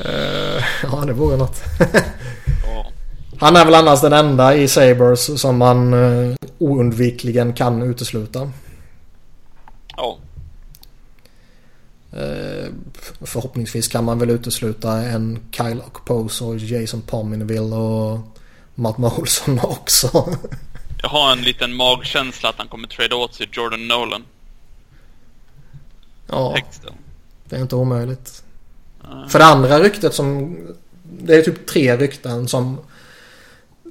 Eh, ja, det vore något. Han är väl annars den enda i Sabres som man uh, oundvikligen kan utesluta. ja, förhoppningsvis kan man väl utesluta en Kyle Okposo och Jason Pominville och Matt Molson också. jag har en liten magkänsla att han kommer trada åt sig Jordan Nolan. ja, Texten. det är inte omöjligt. För det andra ryktet som... Det är typ tre rykten som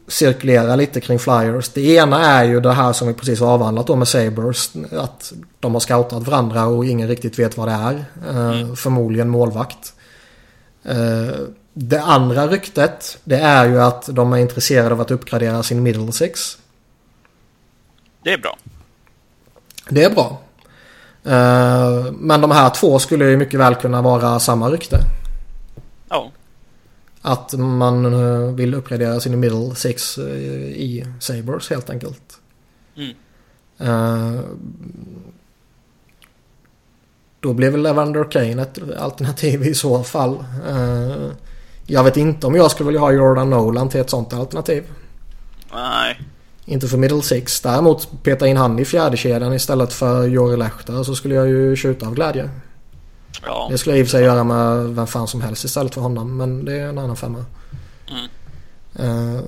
cirkulerar lite kring Flyers. Det ena är ju det här som vi precis har avhandlat då med Sabres. Att de har scoutat varandra och ingen riktigt vet vad det är. Eh, Förmodligen målvakt. Eh, det andra ryktet det är ju att de är intresserade av att uppgradera sin middle six. Det är bra. Det är bra. Eh, men de här två skulle ju mycket väl kunna vara samma rykte. Ja, Att man eh, vill uppgradera sin middle six eh, i Sabres helt enkelt. Mm. Eh, Då blir väl Evander Kane ett alternativ i så fall. Jag vet inte om jag skulle vilja ha Jordan Nolan till ett sånt alternativ. nej. Inte för middle six. Däremot peta in han i fjärde kedjan istället för Jori Lehter så skulle jag ju skjuta av glädje. Ja. Det skulle jag i och för sig göra med vem fan som helst istället för honom. Men det är en annan femma. Mm. Uh,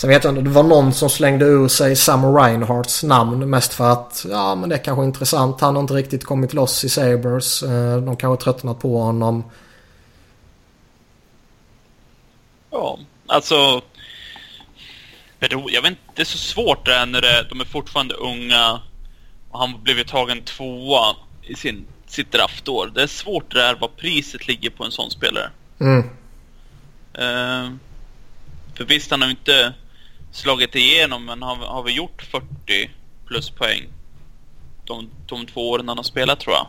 sen vet jag inte. Det var någon som slängde ur sig Sam Reinhardts namn. Mest för att ja men det är kanske intressant. Han har inte riktigt kommit loss i Sabres. Uh, de kanske tröttnat på honom. Ja, alltså. Jag vet inte, det är så svårt det är när det, de är fortfarande unga och han blivit tagen tvåa i sin, sitt draftår. Det är svårt det där vad priset ligger på en sån spelare. Mm. Uh, för visst, han har ju inte slagit igenom, men har, har vi gjort 40 plus poäng de, de två åren han har spelat tror jag.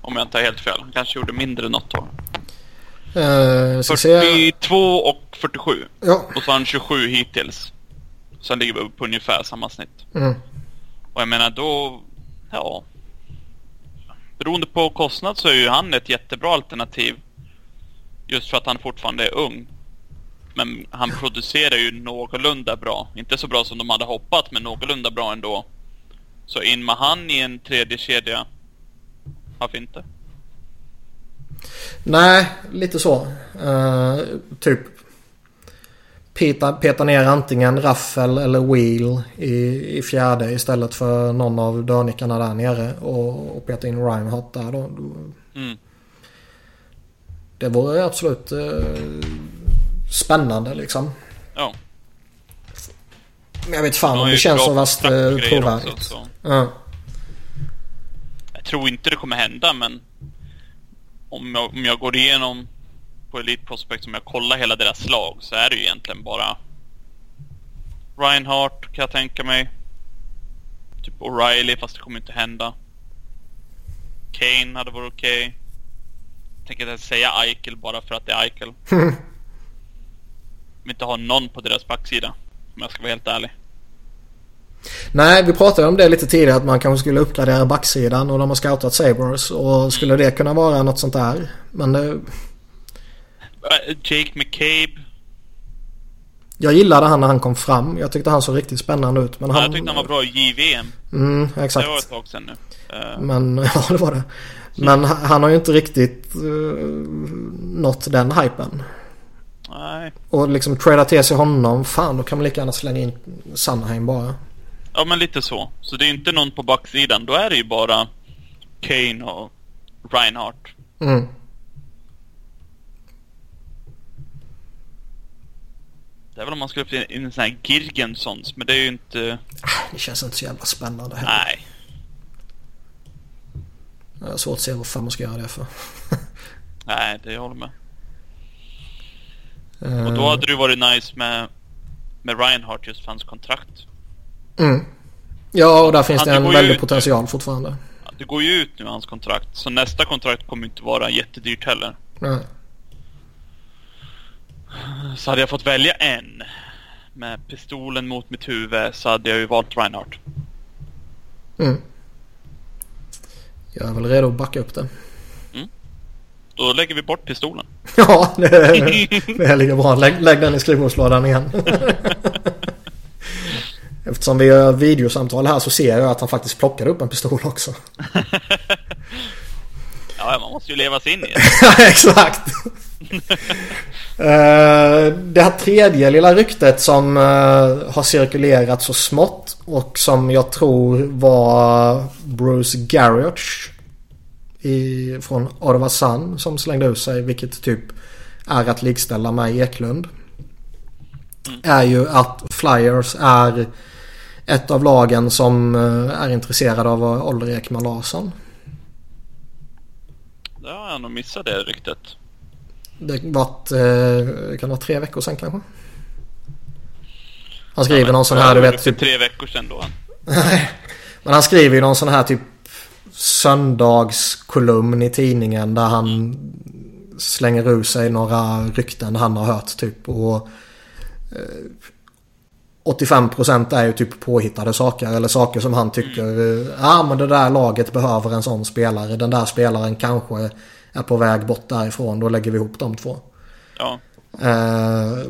Om jag inte har helt fel. Han kanske gjorde mindre något år. Uh, 42 och 47. Ja. Och så har han 27 hittills. Så han ligger på ungefär samma snitt. Mm. Och jag menar då, ja. Beroende på kostnad så är ju han ett jättebra alternativ. Just för att han fortfarande är ung. Men han producerar ju någorlunda bra. Inte så bra som de hade hoppat, men någorlunda bra ändå. Så in med han i en tredje kedja. Varför inte? Nej, lite så. Uh, typ peta, peta ner antingen Raffel eller Wheel i, i fjärde istället för någon av dörrnickarna där nere och, och peta in Reinhardt där då. Mm. Det vore absolut uh, spännande liksom. Ja. Men jag vet fan om det känns så vast uh, trovärdigt. Jag tror inte det kommer hända men om jag, om jag går igenom på Elite Prospect om jag kollar hela deras lag så är det ju egentligen bara Reinhardt kan jag tänka mig. Typ O'Reilly fast det kommer inte hända. Kane hade varit okej. Okay. Tänker inte säga Eichel bara för att det är Eichel. Vill inte ha någon på deras backsida. Om jag ska vara helt ärlig. Nej, vi pratade om det lite tidigare att man kanske skulle uppgradera backsidan och de har scoutat Sabres och skulle det kunna vara något sånt där. Men det... Jake McCabe. Jag gillade han när han kom fram. Jag tyckte han såg riktigt spännande ut. Men han... Jag tyckte han var bra i JVM. Mm, exakt. Det var ett tag sedan nu. Uh... Men, ja det var det. Men han har ju inte riktigt uh, nått den hypen. Nej. Och liksom trada till sig honom. Fan då kan man lika gärna slänga in Sandheim bara. Ja men lite så. Så det är inte någon på backsidan. Då är det ju bara Kane och Reinhardt. Mm. Det är väl om man skulle få in en sån här Girgensons, men det är ju inte... Det känns inte så jävla spännande heller. Nej. Jag har svårt att se vad fan man ska göra det för. Nej, det jag håller med. Uh... Och då hade det varit nice med, med Reinhardt just för hans kontrakt. Mm. Ja, och där finns det en väldig potential fortfarande. Det går ju ut nu hans kontrakt. Så nästa kontrakt kommer inte vara jättedyrt heller. Nej. Så hade jag fått välja en med pistolen mot mitt huvud så hade jag ju valt Reinhardt. Mm. Jag är väl redo att backa upp det. Mm. Då lägger vi bort pistolen. ja, det, det är lika bra. Lägg, lägg den i skrivbordslådan igen. Eftersom vi gör videosamtal här så ser jag att han faktiskt plockade upp en pistol också. ja, man måste ju leva sig in i det. Exakt. Eh, det här tredje lilla ryktet som eh, har cirkulerat så smått och som jag tror var Bruce Garriott i, från Ottawa Sun som slängde ut sig vilket typ är att likställa med Eklund. Mm. Är ju att Flyers är ett av lagen som eh, är intresserade av Oliver Ekman Larsson. Ja, jag har nog missat det ryktet. Det varit, eh, kan vara tre veckor sedan kanske. Han skriver ja, någon sån här, du vet. Typ... tre veckor sedan då. Nej. men han skriver ju någon sån här typ söndagskolumn i tidningen där han slänger ur sig några rykten han har hört typ. Och 85% är ju typ påhittade saker eller saker som han tycker mm. ja ah, men det där laget behöver en sån spelare. Den där spelaren kanske är på väg bort därifrån. Då lägger vi ihop de två. Ja. Uh,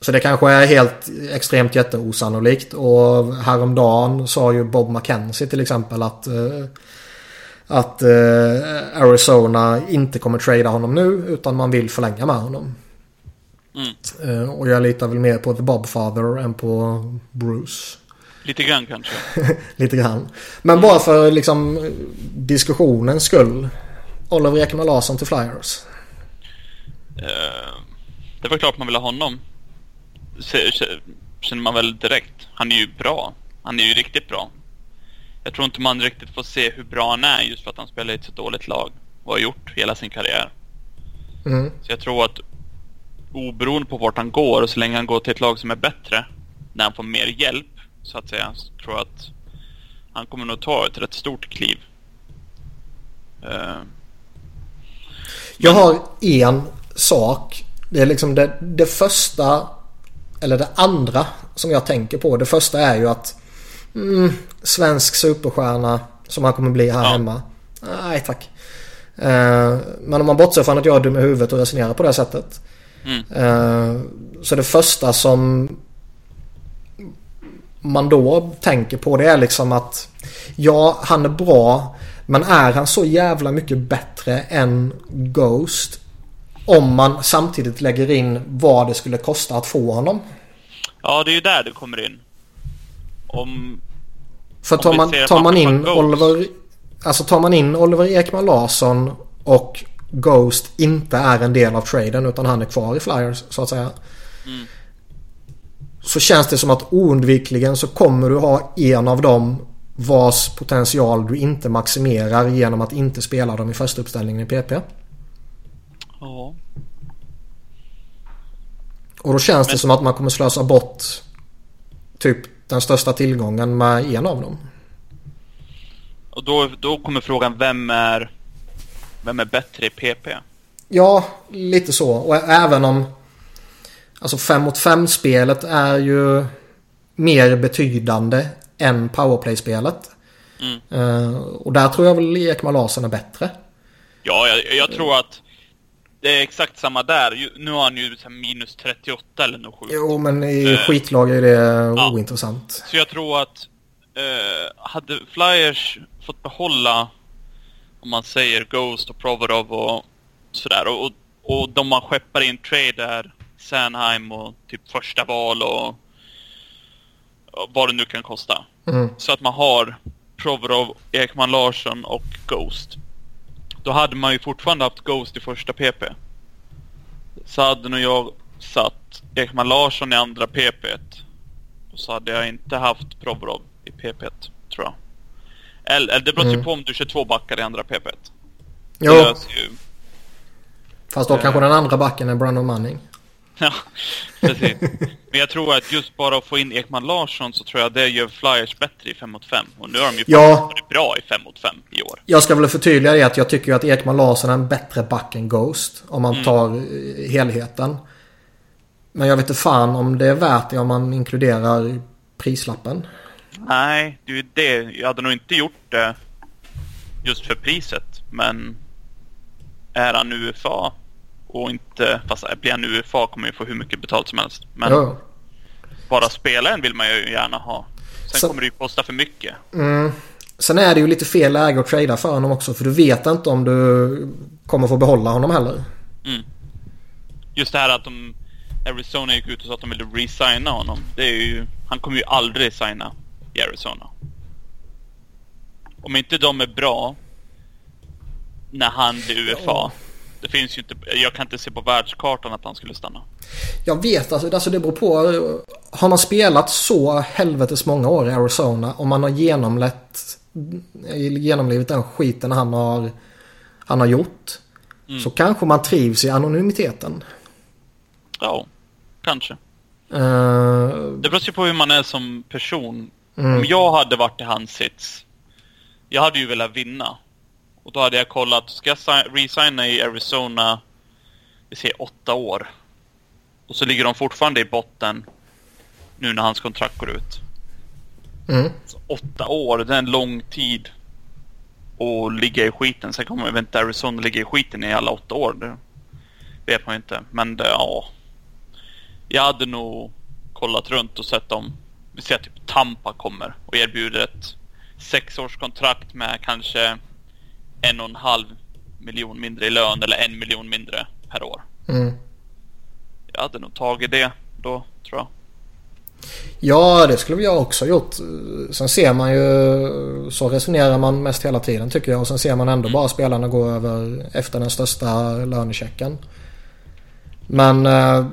Så det kanske är helt extremt jätteosannolikt. Och häromdagen sa ju Bob McKenzie till exempel att eh, att eh, Arizona inte kommer trada honom nu utan man vill förlänga med honom. Mm. Eh, och jag litar väl mer på The Bobfather än på Bruce. Lite grann kanske. Lite grann. Men bara för liksom diskussionens skull. Oliver Ekman Larsson till Flyers. Eh, det var klart man ville ha honom. Känner man väl direkt. Han är ju bra. Han är ju riktigt bra. Jag tror inte man riktigt får se hur bra han är just för att han spelar i ett så dåligt lag. Och har gjort hela sin karriär. Mm. Så jag tror att oberoende på vart han går och så länge han går till ett lag som är bättre. När han får mer hjälp så att säga. Så tror jag att han kommer nog ta ett rätt stort kliv. Eh, Jag har en sak. Det är liksom det, det första. Eller det andra som jag tänker på. Det första är ju att. Mm, svensk superstjärna. Som han kommer bli här Ja. hemma. Nej tack. Eh, men om man bortser från att jag är dum i huvudet och resonerar på det sättet. Mm. Eh, så det första som man då tänker på det är liksom att ja, han är bra. Men är han så jävla mycket bättre än Ghost? Om man samtidigt lägger in vad det skulle kosta att få honom. Ja, det är ju där det kommer in. Om... För Om tar man, tar man in. Oliver... Alltså tar man in Oliver Ekman Larsson och Ghost inte är en del av traden utan han är kvar i Flyers så att säga. Mm. Så känns det som att oundvikligen så kommer du ha en av dem vars potential du inte maximerar genom att inte spela dem i första uppställningen i PP. Ja. Och då känns det Men- som att man kommer slösa bort typ den största tillgången med en av dem. Och då, då kommer frågan, vem är... Vem är bättre i PP? Ja, lite så. Och även om... Alltså 5 mot 5 spelet är ju mer betydande än powerplay-spelet. Mm. Eh, och där tror jag väl Ekman Larsson är bättre. Ja, jag, jag tror att det är exakt samma där. Nu har han ju minus 38 eller något sjukt. Jo, men i Eh, skitlag är det ja. ointressant. Så jag tror att eh, hade Flyers fått behålla, om man säger Ghost och Provorov och sådär, och, och de man skeppar in trade är Sanheim och typ första val och vad det nu kan kosta. Mm. Så att man har Provorov, Ekman Larsson och Ghost. Då hade man ju fortfarande haft Ghost i första PP. Så hade nog jag satt Ekman Larsson i andra PP. Och så hade jag inte haft Provorov i PP, tror jag. Eller, eller det beror ju Mm. på om du kör två backar i andra PP. Jo, ju... fast då eh. kanske den andra backen är Brandon Manning. Ja, precis. Men jag tror att just bara att få in Ekman Larsson så tror jag det gör Flyers bättre i 5 mot 5. Och nu har de ju Ja. varit bra i 5 mot 5 i år. Jag ska väl förtydliga det att jag tycker att Ekman Larsson är en bättre back än Ghost. Om man Mm. tar eh, helheten. Men jag vet inte fan om det är värt det om man inkluderar prislappen. Nej, det är det. Jag hade nog inte gjort det just för priset. Men är han UFA och inte... Fast blir han UFA kommer ju få hur mycket betalt som helst. Men Jo. bara spelaren vill man ju gärna ha. Sen Så- kommer det ju kosta för mycket. Mm. Sen är det ju lite fel läge att trada för honom också. För du vet inte om du kommer få behålla honom heller. Mm. Just det här att de... Arizona gick ut och sa att de ville resigna honom. Det är ju... Han kommer ju aldrig signa i Arizona. Om inte de är bra när han blir UFA. Ja. Det finns ju inte... Jag kan inte se på världskartan att han skulle stanna. Jag vet alltså, alltså det beror på. Har man spelat så helvetes många år i Arizona och man har genomlett, genomlivit den skiten han har, han har gjort. Mm. Så kanske man trivs i anonymiteten. Ja, kanske. Eh, Det beror ju på hur man är som person. Mm. Om jag hade varit i hans sits. Jag hade ju velat vinna. Och då hade jag kollat, ska jag si- resigna i Arizona, vi säger åtta år. Och så ligger de fortfarande i botten nu när hans kontrakt går ut. mm. Så åtta år, det är en lång tid att ligga i skiten. Sen kommer väl inte Arizona ligga i skiten i alla åtta år. Det vet man ju inte. Men det, ja. Jag hade nog kollat runt och sett om, vi säger typ Tampa kommer och erbjuder ett sexårskontrakt med kanske en och en halv miljon mindre i lön eller en miljon mindre per år. Mm. Jag hade nog tagit det då, tror jag. Ja, det skulle jag också gjort. Sen ser man ju, så resonerar man mest hela tiden tycker jag. Och sen ser man ändå bara spelarna gå över efter den största lönechecken. Men... Eh,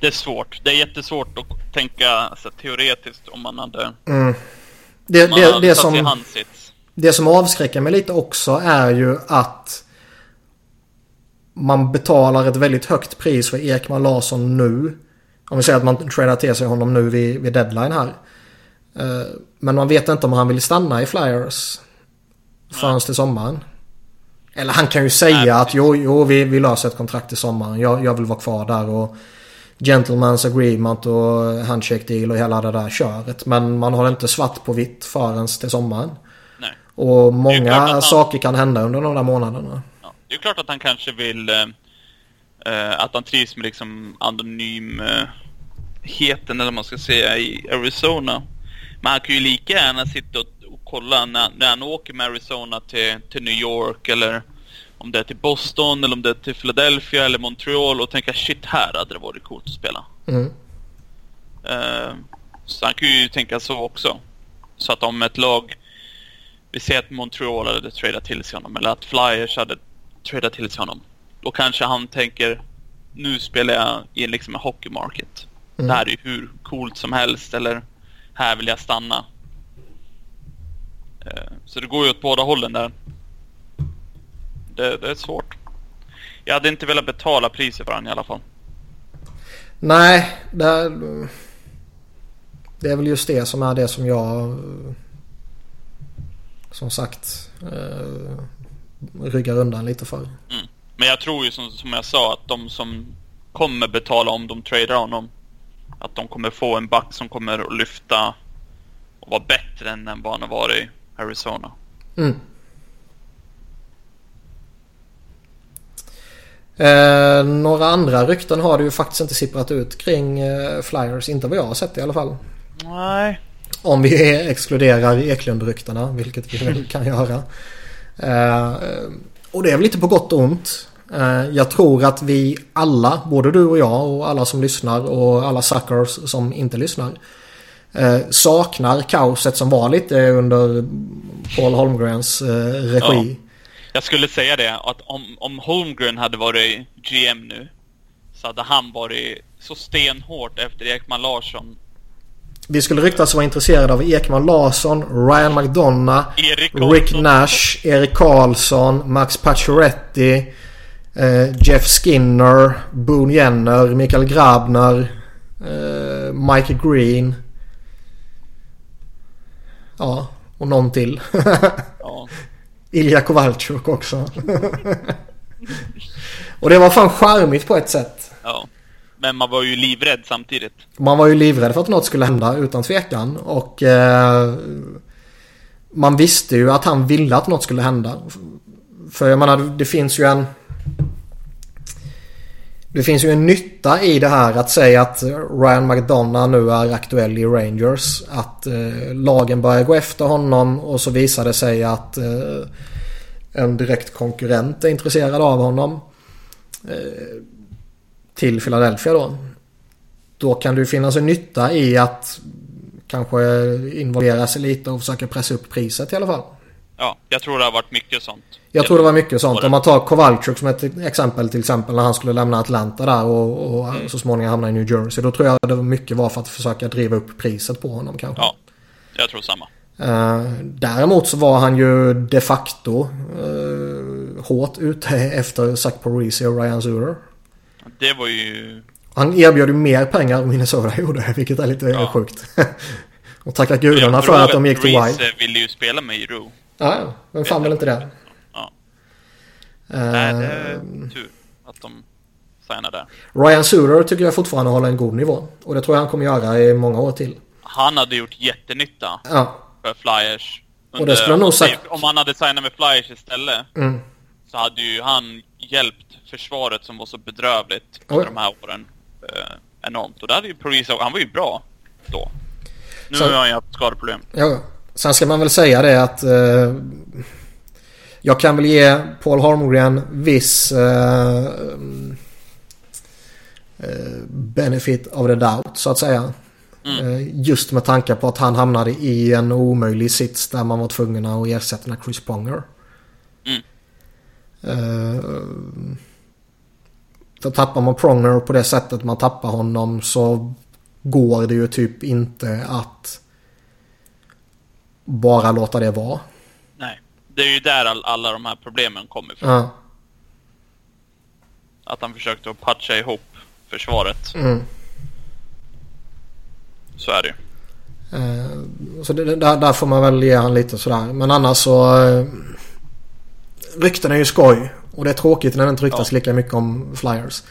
det är svårt. Det är jättesvårt att tänka alltså, teoretiskt om man hade... Mm. Det, om man det, hade det, som, i hans sits. Det som avskräcker mig lite också är ju att man betalar ett väldigt högt pris för Ekman Larsson nu. Om vi säger att man tradar till sig honom nu vid, vid deadline här. Eh, Men man vet inte om han vill stanna i Flyers förrän till sommaren. Eller han kan ju säga att jo, jo vi, vi löser ett kontrakt i sommaren. Jag, jag vill vara kvar där och Gentleman's agreement och handshake deal och hela det där köret. Men man har inte svart på vitt förrän till sommaren. Och många han- saker kan hända under de där månaderna. Ja. Det är klart att han kanske vill... Eh, eh, att han trivs med liksom anonym... Eh, heten eller vad man ska säga i Arizona. Men han kan ju lika gärna sitta och, och kolla när, när han åker med Arizona till, till New York eller om det är till Boston eller om det är till Philadelphia eller Montreal och tänka shit här hade det varit coolt att spela. Mm. Eh, så han kan ju tänka så också. Så att om ett lag, vi säger att Montreal hade tradat till sig honom eller att Flyers hade tradat till sig honom. Då kanske han tänker, nu spelar jag i liksom en hockey market. Mm. Det här är ju hur coolt som helst eller här vill jag stanna. Eh, Så det går ju åt båda hållen där. Det, det är svårt. Jag hade inte velat betala priset för honom i alla fall. Nej, det är, det är väl just det som är det som jag som sagt eh, ryggar undan lite för. Mm. Men jag tror ju som, som jag sa att de som kommer betala om de tradar honom att de kommer få en back som kommer att lyfta och vara bättre än vad han har varit i Arizona. Mm. Eh, några andra rykten har det ju faktiskt inte sipprat ut kring eh, Flyers. Inte vad jag har sett i alla fall. Nej. Om vi exkluderar Eklund-ryktena, vilket vi väl kan göra. Eh, och det är väl lite på gott och ont. Eh, jag tror att vi alla, både du och jag och alla som lyssnar och alla suckers som inte lyssnar. Eh, saknar kaoset som var lite under Paul Holmgrens eh, regi. Jag skulle säga det att om, om Holmgren hade varit GM nu så hade han varit så stenhårt efter Ekman Larsson. Vi skulle ryktas vara intresserade av Ekman Larsson, Ryan McDonough, Rick. Nash, Erik Karlsson, Max Pacioretty, eh, Jeff Skinner, Boone Jenner, Mikael Grabner, eh, Mike Green. Ja, och någon till. Ja. Ilja Kovalchuk också. och det var fan charmigt på ett sätt. ja. Men man var ju livrädd samtidigt. Man var ju livrädd för att något skulle hända utan tvekan. Och eh, man visste ju att han ville att något skulle hända. För jag menar det finns ju en... Det finns ju en nytta i det här att säga att Ryan McDonough nu är aktuell i Rangers. Att eh, lagen börjar gå efter honom och så visar det sig att eh, en direkt konkurrent är intresserad av honom. Eh, till Philadelphia då. Då kan det ju finnas en nytta i att kanske involvera sig lite och försöka pressa upp priset i alla fall. Ja, jag tror det har varit mycket sånt. Jag tror det var mycket sånt. Om man tar Kowalczyk som ett exempel till exempel när han skulle lämna Atlanta där och, och så småningom hamna i New Jersey. Då tror jag det var mycket var för att försöka driva upp priset på honom kanske. Ja, jag tror samma. Eh, däremot så var han ju de facto eh, hårt ute efter Zach Parisi och Ryan Zurer. Det var ju... Han erbjöd ju mer pengar än Minnesota gjorde, vilket är lite Ja. sjukt. och tacka gudarna för att de gick till Wild. ville ju spela med Giroux. Ja, vem fan vill inte det? Ja. Nej, det är tur att de signade där. Ryan Suter tycker jag fortfarande håller en god nivå. Och det tror jag han kommer göra i många år till. Han hade gjort jättenytta Ja, för Flyers. Och det skulle jag nog sagt- Om han hade signat med Flyers istället mm. så hade ju han hjälpt försvaret som var så bedrövligt under de här åren. eh, enormt. Och där hade ju Parisa, han var ju bra då. Nu Så- har han ju haft skadeproblem. Ja, sen ska man väl säga det att eh, jag kan väl ge Paul Holmgren viss eh, eh, benefit of the doubt så att säga. Eh, just med tanke på att han hamnade i en omöjlig sits där man var tvungen att ersätta Chris Pronger. Mm. Eh, för tappar man Pronger på det sättet man tappar honom så går det ju typ inte att bara låta det vara. Nej. Det är ju där all, alla de här problemen kommer ifrån. Ja. Att han försökte att patcha ihop försvaret. Mm. Så är det ju. Eh, Så det, det- där, där får man väl ge han lite sådär. Men annars så... Rykten är ju skoj. Och det är tråkigt när det inte ryktas Ja. lika mycket om Flyers.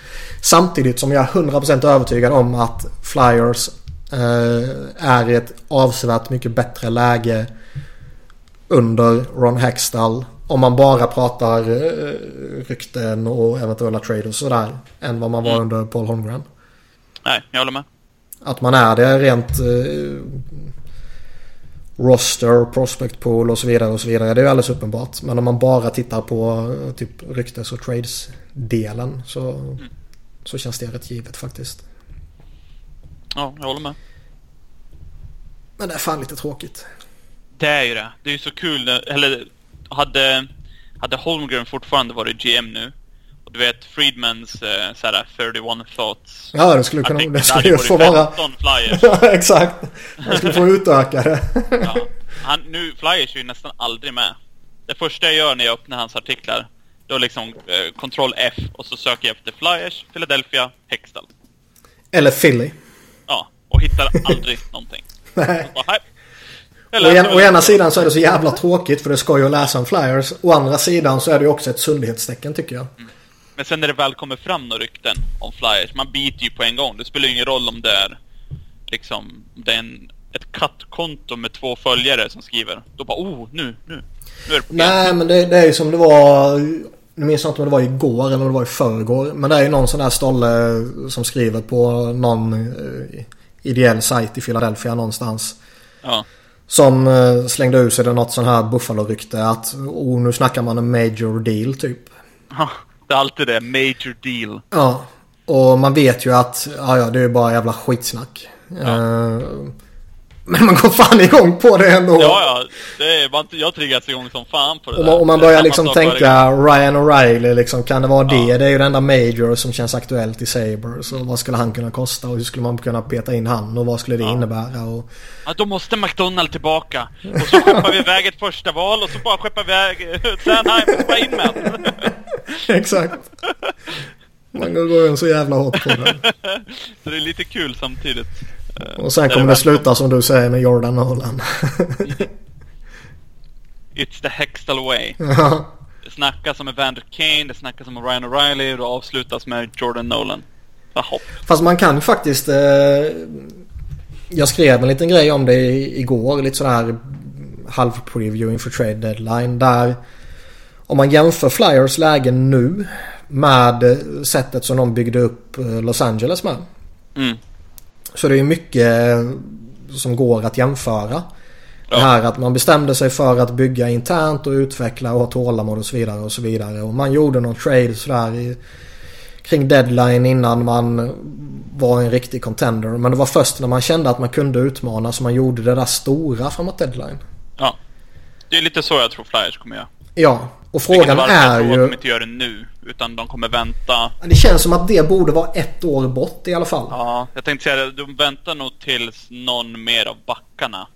Samtidigt som jag är 100% övertygad om att Flyers eh, är i ett avsevärt mycket bättre läge under Ron Hextall. Om man bara pratar eh, rykten och eventuella trade och sådär. Än vad man var Mm. under Paul Holmgren. Nej, jag håller med. Att man är det rent eh, roster, prospect pool och så vidare och så vidare. Det är ju alldeles uppenbart. Men om man bara tittar på eh, typ ryktes och trades-delen så, så känns det rätt givet faktiskt. Ja, jag håller med. Men det är fan lite tråkigt. Det är ju det. Det är ju så kul. när- Eller hade, hade Holmgren fortfarande varit GM nu. Du vet Friedmans eh, såhär 31 thoughts. Ja, det skulle, kunna, det skulle ju få vara... 15 flyers. Ja, exakt. Man skulle få utöka det. Ja. Han, nu, Flyers är ju nästan aldrig med. Det första jag gör när jag öppnar hans artiklar, då liksom eh, Ctrl F och så söker jag efter Flyers, Philadelphia, Hextall. Eller Philly. Ja, och hittar aldrig någonting. Nej. Å läser ena, väl- å ena sidan så är det så jävla tråkigt för det ska ju läsa om Flyers. Å andra sidan så är det ju också ett sundhetstecken tycker jag. Men sen när det väl kommer fram några rykten om Flyers, man biter ju på en gång. Det spelar ju ingen roll om det är liksom, om det är en, ett kattkonto med två följare som skriver. Då bara oh, nu, nu, nu är det på. Nej men det, det är ju som det var. Nu minns jag inte om det var igår eller om det var i förrgår. Men det är ju någon sån där stolle som skriver på någon eh, ideell sajt i Philadelphia någonstans. Ja. Som eh, slängde ut sig det något sån här Buffalo-rykte att oh, nu snackar man en major deal typ. Ja, det är alltid det. Major deal. Ja. Och man vet ju att ja, ja, det är bara jävla skitsnack. Eh, men man går fan igång på det ändå. Ja, ja. Det är, man, jag triggas igång som fan på det Om där. man, om man Det är börjar liksom tänka. Ryan O'Reilly liksom, kan det vara det? Ja. Det är ju den enda major som känns aktuellt i Saber. Så vad skulle han kunna kosta och hur skulle man kunna peta in han och vad skulle det Ja. innebära? Och... Ja, då måste McDonald tillbaka. Och så skeppar vi iväg ett första val och så bara skeppar vi iväg Sanheim och bara in med. Exakt. Man går ju så jävla hårt på det. Så det är lite kul samtidigt. Eh, Och sen kommer det väl sluta som du säger med Jordan Nolan. It's the Hextall way. Ja. Det snackas om Evander Kane, det snackas om Ryan O'Reilly och det avslutas med Jordan Nolan. Jaha. Fast man kan faktiskt... Eh, jag skrev en liten grej om det igår. Lite sådär halv-preview inför trade deadline. Där om man jämför Flyers läge nu med sättet som de byggde upp eh, Los Angeles med. Mm. Så det är mycket som går att jämföra. Ja. Det här att man bestämde sig för att bygga internt och utveckla och ha tålamod och så vidare och så vidare. Och man gjorde någon trade sådär i, kring deadline innan man var en riktig contender. Men det var först när man kände att man kunde utmana som man gjorde det där stora framåt deadline. Ja. Det är lite så jag tror Flyers kommer göra. Ja, och frågan är ju... de inte gör det nu. Utan de kommer vänta. Det känns som att det borde vara ett år bort i alla fall. Ja, jag tänkte säga det. De väntar nog tills någon mer av backarna.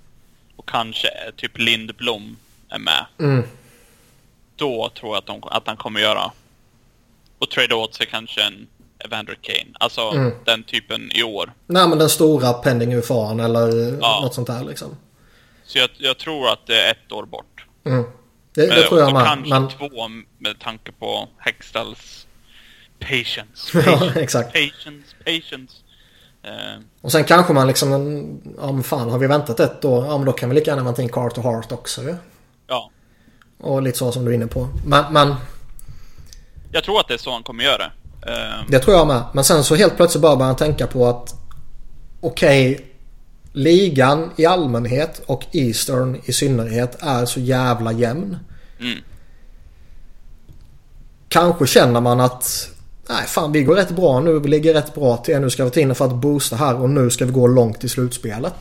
Och kanske eh, typ Lindblom är med. Mm. Då tror jag att, de, att han kommer göra. Och trade åt sig kanske en Evander Kane. Alltså Mm. den typen i år. Nej men den stora pending UFA'n eller Ja. något sånt där liksom. Så jag, jag tror att det är ett år bort. Mm. Det, det Eh, tror jag och med. kanske Men... två med tanke på Hextalls patience. Ja, Patience, exakt. patience, patience. Eh, Och sen kanske man liksom, ja men fan har vi väntat ett år, ja men då kan vi lika gärna vänta in Carter Hart också ju. ja, Och lite så som du är inne på. Men, men jag tror att det är så han kommer göra. Eh, Det tror jag med. Men sen så helt plötsligt börjar man tänka på att okej, ligan i allmänhet och Eastern i synnerhet är så jävla jämn. mm. Kanske känner man att nej fan vi går rätt bra nu. Vi ligger rätt bra till. Nu ska vi ta in för att boosta här och nu ska vi gå långt i slutspelet.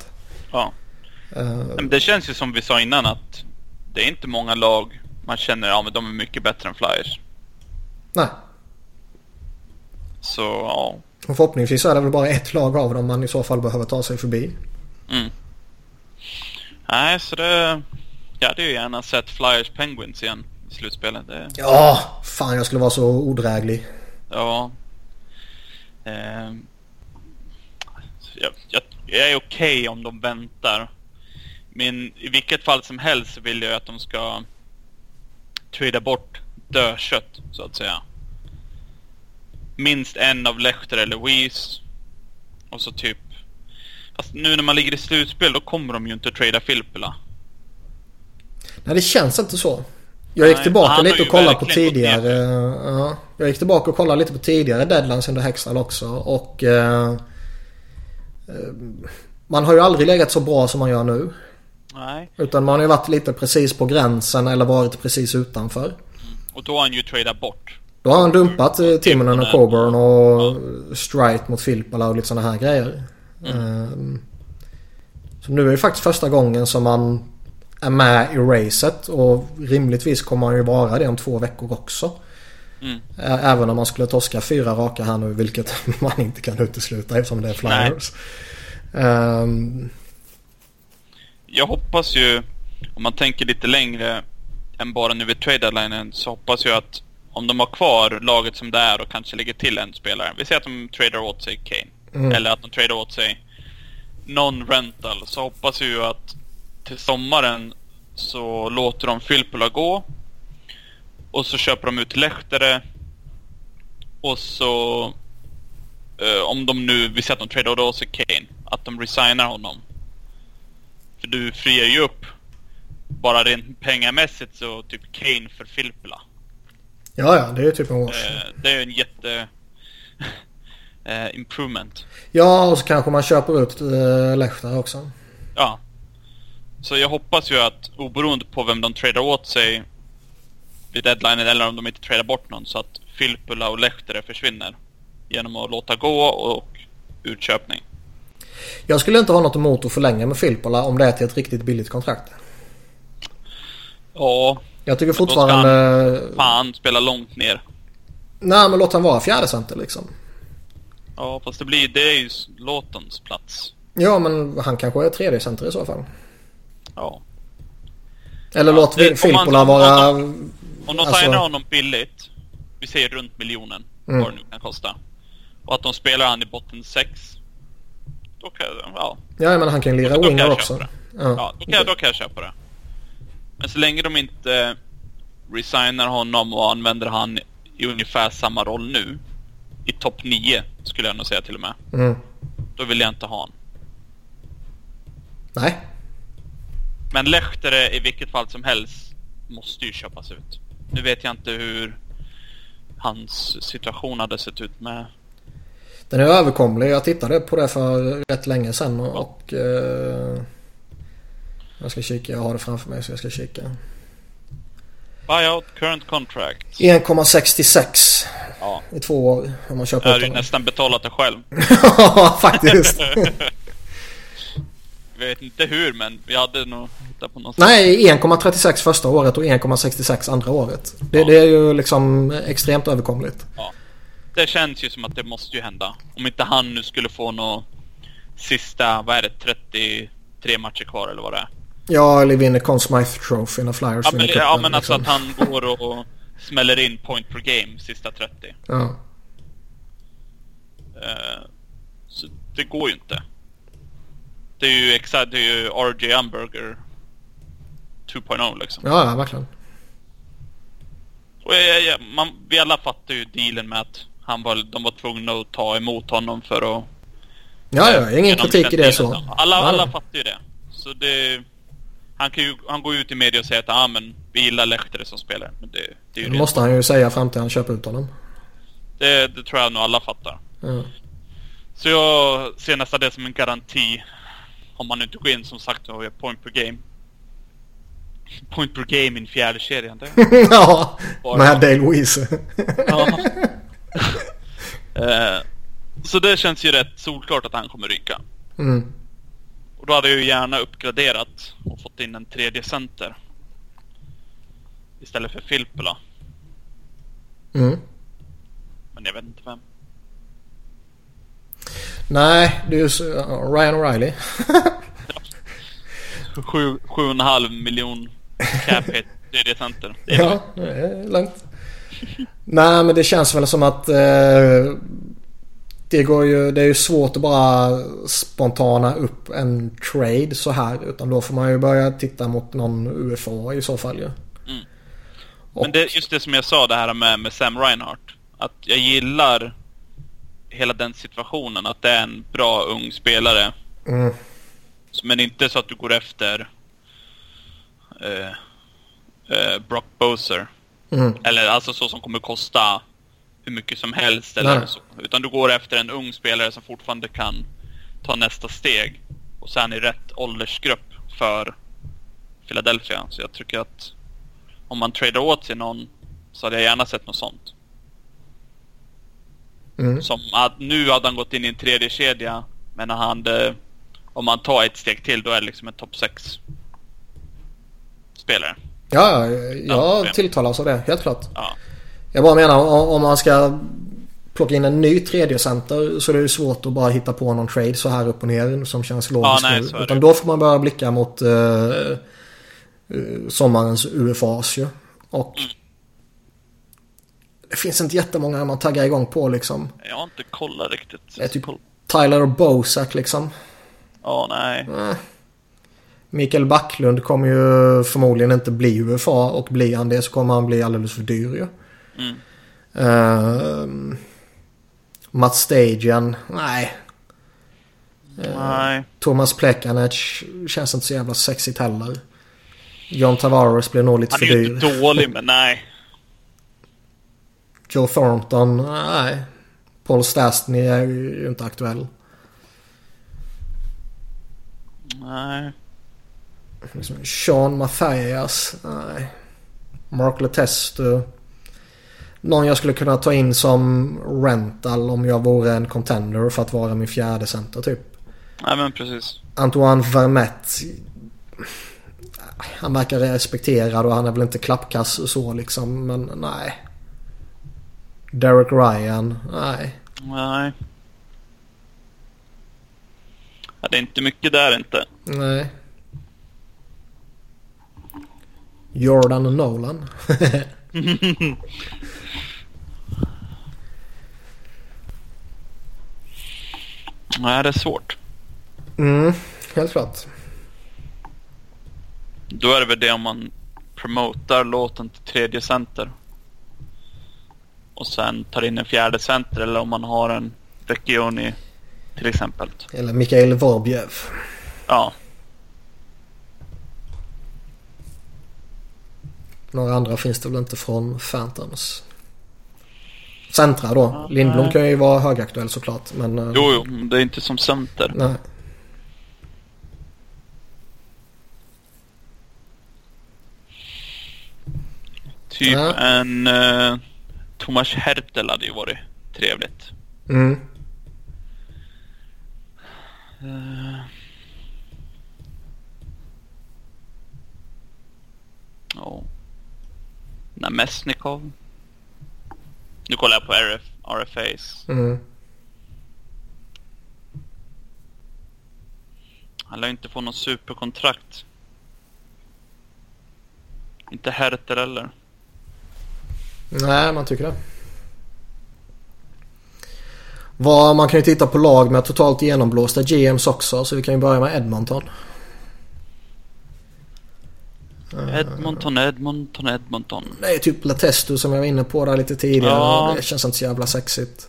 Ja. Men det känns ju som vi sa innan att det är inte många lag man känner ja, men de är mycket bättre än Flyers. nej. Så ja. Och förhoppningsvis är det väl bara ett lag av dem man i så fall behöver ta sig förbi. Mm. Nej, så det... Jag hade ju gärna sett Flyers Penguins igen i slutspelet. Det, Ja, fan jag skulle vara så odräglig. ja. Ehm. jag, jag, jag är okej om de väntar. Men i vilket fall som helst vill jag att de ska trada bort dödkött, så att säga. Minst en av Lechter eller Louise. Och så typ... Fast nu när man ligger i slutspel då kommer de ju inte trada Filppula. Nej det känns inte så. Jag gick Nej, tillbaka har lite och kollade på tidigare. Ja, jag gick tillbaka och kollade lite på tidigare deadlines under Hextall också. Och eh, eh, man har ju aldrig legat så bra som man gör nu. Nej. Utan man har ju varit lite precis på gränsen eller varit precis utanför. Och då har han ju tradat bort. Då har han dumpat eh, Timonen och. Coburn och Strite mot Filppala och lite sådana här grejer. Mm. Eh, Så nu är det faktiskt första gången som man är med i racet och rimligtvis kommer han ju vara det om två veckor också. Mm. Även om man skulle torska fyra raka här nu vilket man inte kan utesluta eftersom det är flyers. Ehm, Jag hoppas ju, om man tänker lite längre än bara nu vid trade deadlinen, så hoppas jag att om de har kvar laget som det är och kanske lägger till en spelare. Vi säger att de tradar åt sig Kane. Mm. Eller att de tradar åt sig non-rental. Så hoppas jag ju att till sommaren så låter de Filppula gå. Och så köper de ut Lehtere. Och så... Eh, om de nu, vi säger att de tradar åt sig Kane. Att de resignar honom. För du friar ju upp bara rent pengamässigt så typ Kane för Filppula. ja, ja, det är ju typ en wash. Eh, det är ju en jätte... eh, improvement. Ja, och så kanske man köper ut uh, Lehter också. Ja. Så jag hoppas ju att oberoende på vem de tradar åt sig vid deadlinen eller om de inte tradar bort någon så att Filppula och Lehtere försvinner. Genom att låta gå och utköpning. Jag skulle inte ha något emot att förlänga med Filppala om det är till ett riktigt billigt kontrakt. Ja, Jag tycker då ska fortfarande... fan spela långt ner. Nej men låt han vara fjärde center liksom. Ja, fast det blir, det är ju Låtons plats. Ja men han kanske är tredje center i så fall. Ja. Eller Ja, låt det- om man- om vara... Om de Alltså- signar honom billigt, vi säger runt miljonen, Mm. vad det nu kan kosta. Och att de spelar han i botten 6. Då kan jag, ja. Ja men han kan ju lira Då winger också. Ja. Ja, då kan, jag, då kan jag köpa det. Men så länge de inte resignar honom och använder han i ungefär samma roll nu. I topp 9 skulle jag nog säga till och med. Mm. Då vill jag inte ha honom. Nej. Men Lehtere i vilket fall som helst måste ju köpas ut. Nu vet jag inte hur hans situation hade sett ut med... Den är överkomlig. Jag tittade på det för rätt länge sedan och... eh, jag ska kika. Jag har det framför mig så jag ska kika. Buyout current contract. 1,66 Ja. i två år om man köper Jag hade ju nästan betalat det själv. Ja faktiskt. Jag vet inte hur men vi hade nog hittat på något Nej 1,36 första året och 1,66 andra året. Det, Ja. det är ju liksom extremt överkomligt. Ja. Det känns ju som att det måste ju hända. Om inte han nu skulle få något sista, vad är det, 33 matcher kvar eller vad det är. Ja eller vinner Conn Smythe Trophy när Flyers Ja men, vinner ja, cupen, men alltså liksom. att han går och smäller in point per game sista 30. Ja. Eh, så det går ju inte. Det är ju exakt, det är ju RJ Umberger 2.0 liksom. Ja, ja verkligen. Och jag, jag, man, vi alla fattar ju dealen med att han var, de var tvungna att ta emot honom för att... Ja, ja, ingen kritik i det så. Alla, Ja, alla ja. fattar ju det. Så det... Han, kan ju, han går ut i media och säger att ah, men vi gillar Lehtere som spelare. Men det, det Det måste han ju säga fram till han köper ut honom. Det, det tror jag nog alla fattar. Ja. Så jag ser nästan det som en garanti. Om man inte går in som sagt och gör point per game. Point per game i fjärde kedjan. Det. ja, Bara- med Dale Louise. Ja. eh, så det känns ju rätt solklart att han kommer ryka. mm. Och då hade jag ju gärna uppgraderat och fått in en tredje center. Istället för Filppula. Mm. Men jag vet inte vem. Nej, det är ju ja, Ryan O'Reilly. Sju, sju och en halv miljon cap hit tredje center. Det är Ja, det är lugnt. Nej, men det känns väl som att eh, det, går ju, det är ju svårt att bara spontana upp en trade så här. Utan då får man ju börja titta mot någon UFA i så fall ju. Mm. Och, Men det, just det som jag sa det här med, med Sam Reinhardt. Att jag gillar hela den situationen. Att det är en bra ung spelare. mm, Men inte så att du går efter eh, eh, Brock Boser. mm, Eller alltså så som kommer kosta hur mycket som helst. Eller Nej. så. Utan du går efter en ung spelare som fortfarande kan ta nästa steg. Och sen i rätt åldersgrupp för Philadelphia. Så jag tycker att om man tradar åt sig någon så hade jag gärna sett något sånt. mm. Som att nu hade han gått in i en tredje kedja Men han hade, om man tar ett steg till då är det liksom en topp 6 spelare. Ja, Ja, jag ja. tilltalas av det. Helt klart. Ja. Jag bara menar om man ska plocka in en ny tredje center så är det svårt att bara hitta på någon trade så här upp och ner som känns logiskt nej, är det. Utan då får man börja blicka mot eh, sommarens UFAs ju. Och Mm. det finns inte jättemånga man taggar igång på liksom. Jag har inte kollat riktigt. Det är typ- Tyler Bozak liksom. Ja, nej. Eh. Mikael Backlund kommer ju förmodligen inte bli UFA och blir han det så kommer han bli alldeles för dyr ju. Mm. Uh, Mats Stagen, nej. Nej. Thomas Plekanec känns inte så jävla sexigt heller. John Tavares blir nog lite Han för är ju dyr. inte dålig, men nej. Joe Thornton, nej. Paul Stastny är ju inte aktuell. Nej. Liksom Sean Mathias, nej. Mark Letestu. Någon jag skulle kunna ta in som rental om jag vore en contender för att vara min fjärde center typ. Nej, men precis. Antoine Vermette. Han verkar respekterad och han är väl inte klappkass så liksom. Men nej. Derek Ryan. Nej. Nej. Ja, det är inte mycket där inte. Nej. Jordan Nolan. Nej, det är svårt. mm, helt klart. Då är det väl det om man promotar låten till tredje center. Och sen tar in en fjärde center eller om man har en Vecchioni till exempel. Eller Mikael Vorbjev. Ja, Några andra finns det väl inte från Phantoms. Centra då. Lindblom kan ju vara högaktuell såklart. Men... eh, jo, jo, men det är inte som center. Nej. Typ Ja. en uh, Thomas Hertel hade ju varit trevligt. Mm. Uh, ja. Namesnikov. Nu kollar jag på RF, RFAs. Mm. Han lär inte få någon superkontrakt. Inte Herter heller. Nej, man tycker det. Man kan ju titta på lag med totalt genomblåsta GMs också. Så vi kan ju börja med Edmonton. Edmonton, Edmonton, Edmonton. Det är typ Letestu som jag var inne på där lite tidigare. Ja. Det känns inte så jävla sexigt.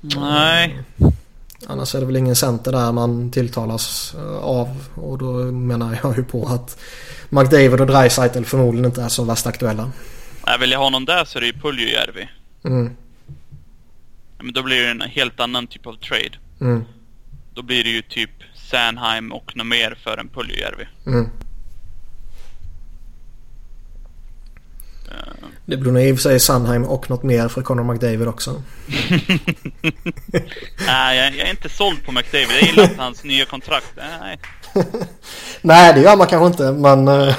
Nej. Annars är det väl ingen center där man tilltalas eh, av. Och då menar jag ju på att McDavid och Dreisaitl förmodligen inte är så värst aktuella. Nej, vill jag ha någon där så är det ju Puljujärvi. Mm. Men då blir det en helt annan typ av trade. Mm. Då blir det ju typ Sanheim och något mer för en Puljujärvi. Mm. Eh, Det blir nog i och för sig Sandheim och något mer för Conor McDavid också. Nej, jag, jag är inte såld på McDavid. Jag gillar inte hans nya kontrakt. Nej. Nej, det gör man kanske inte, men...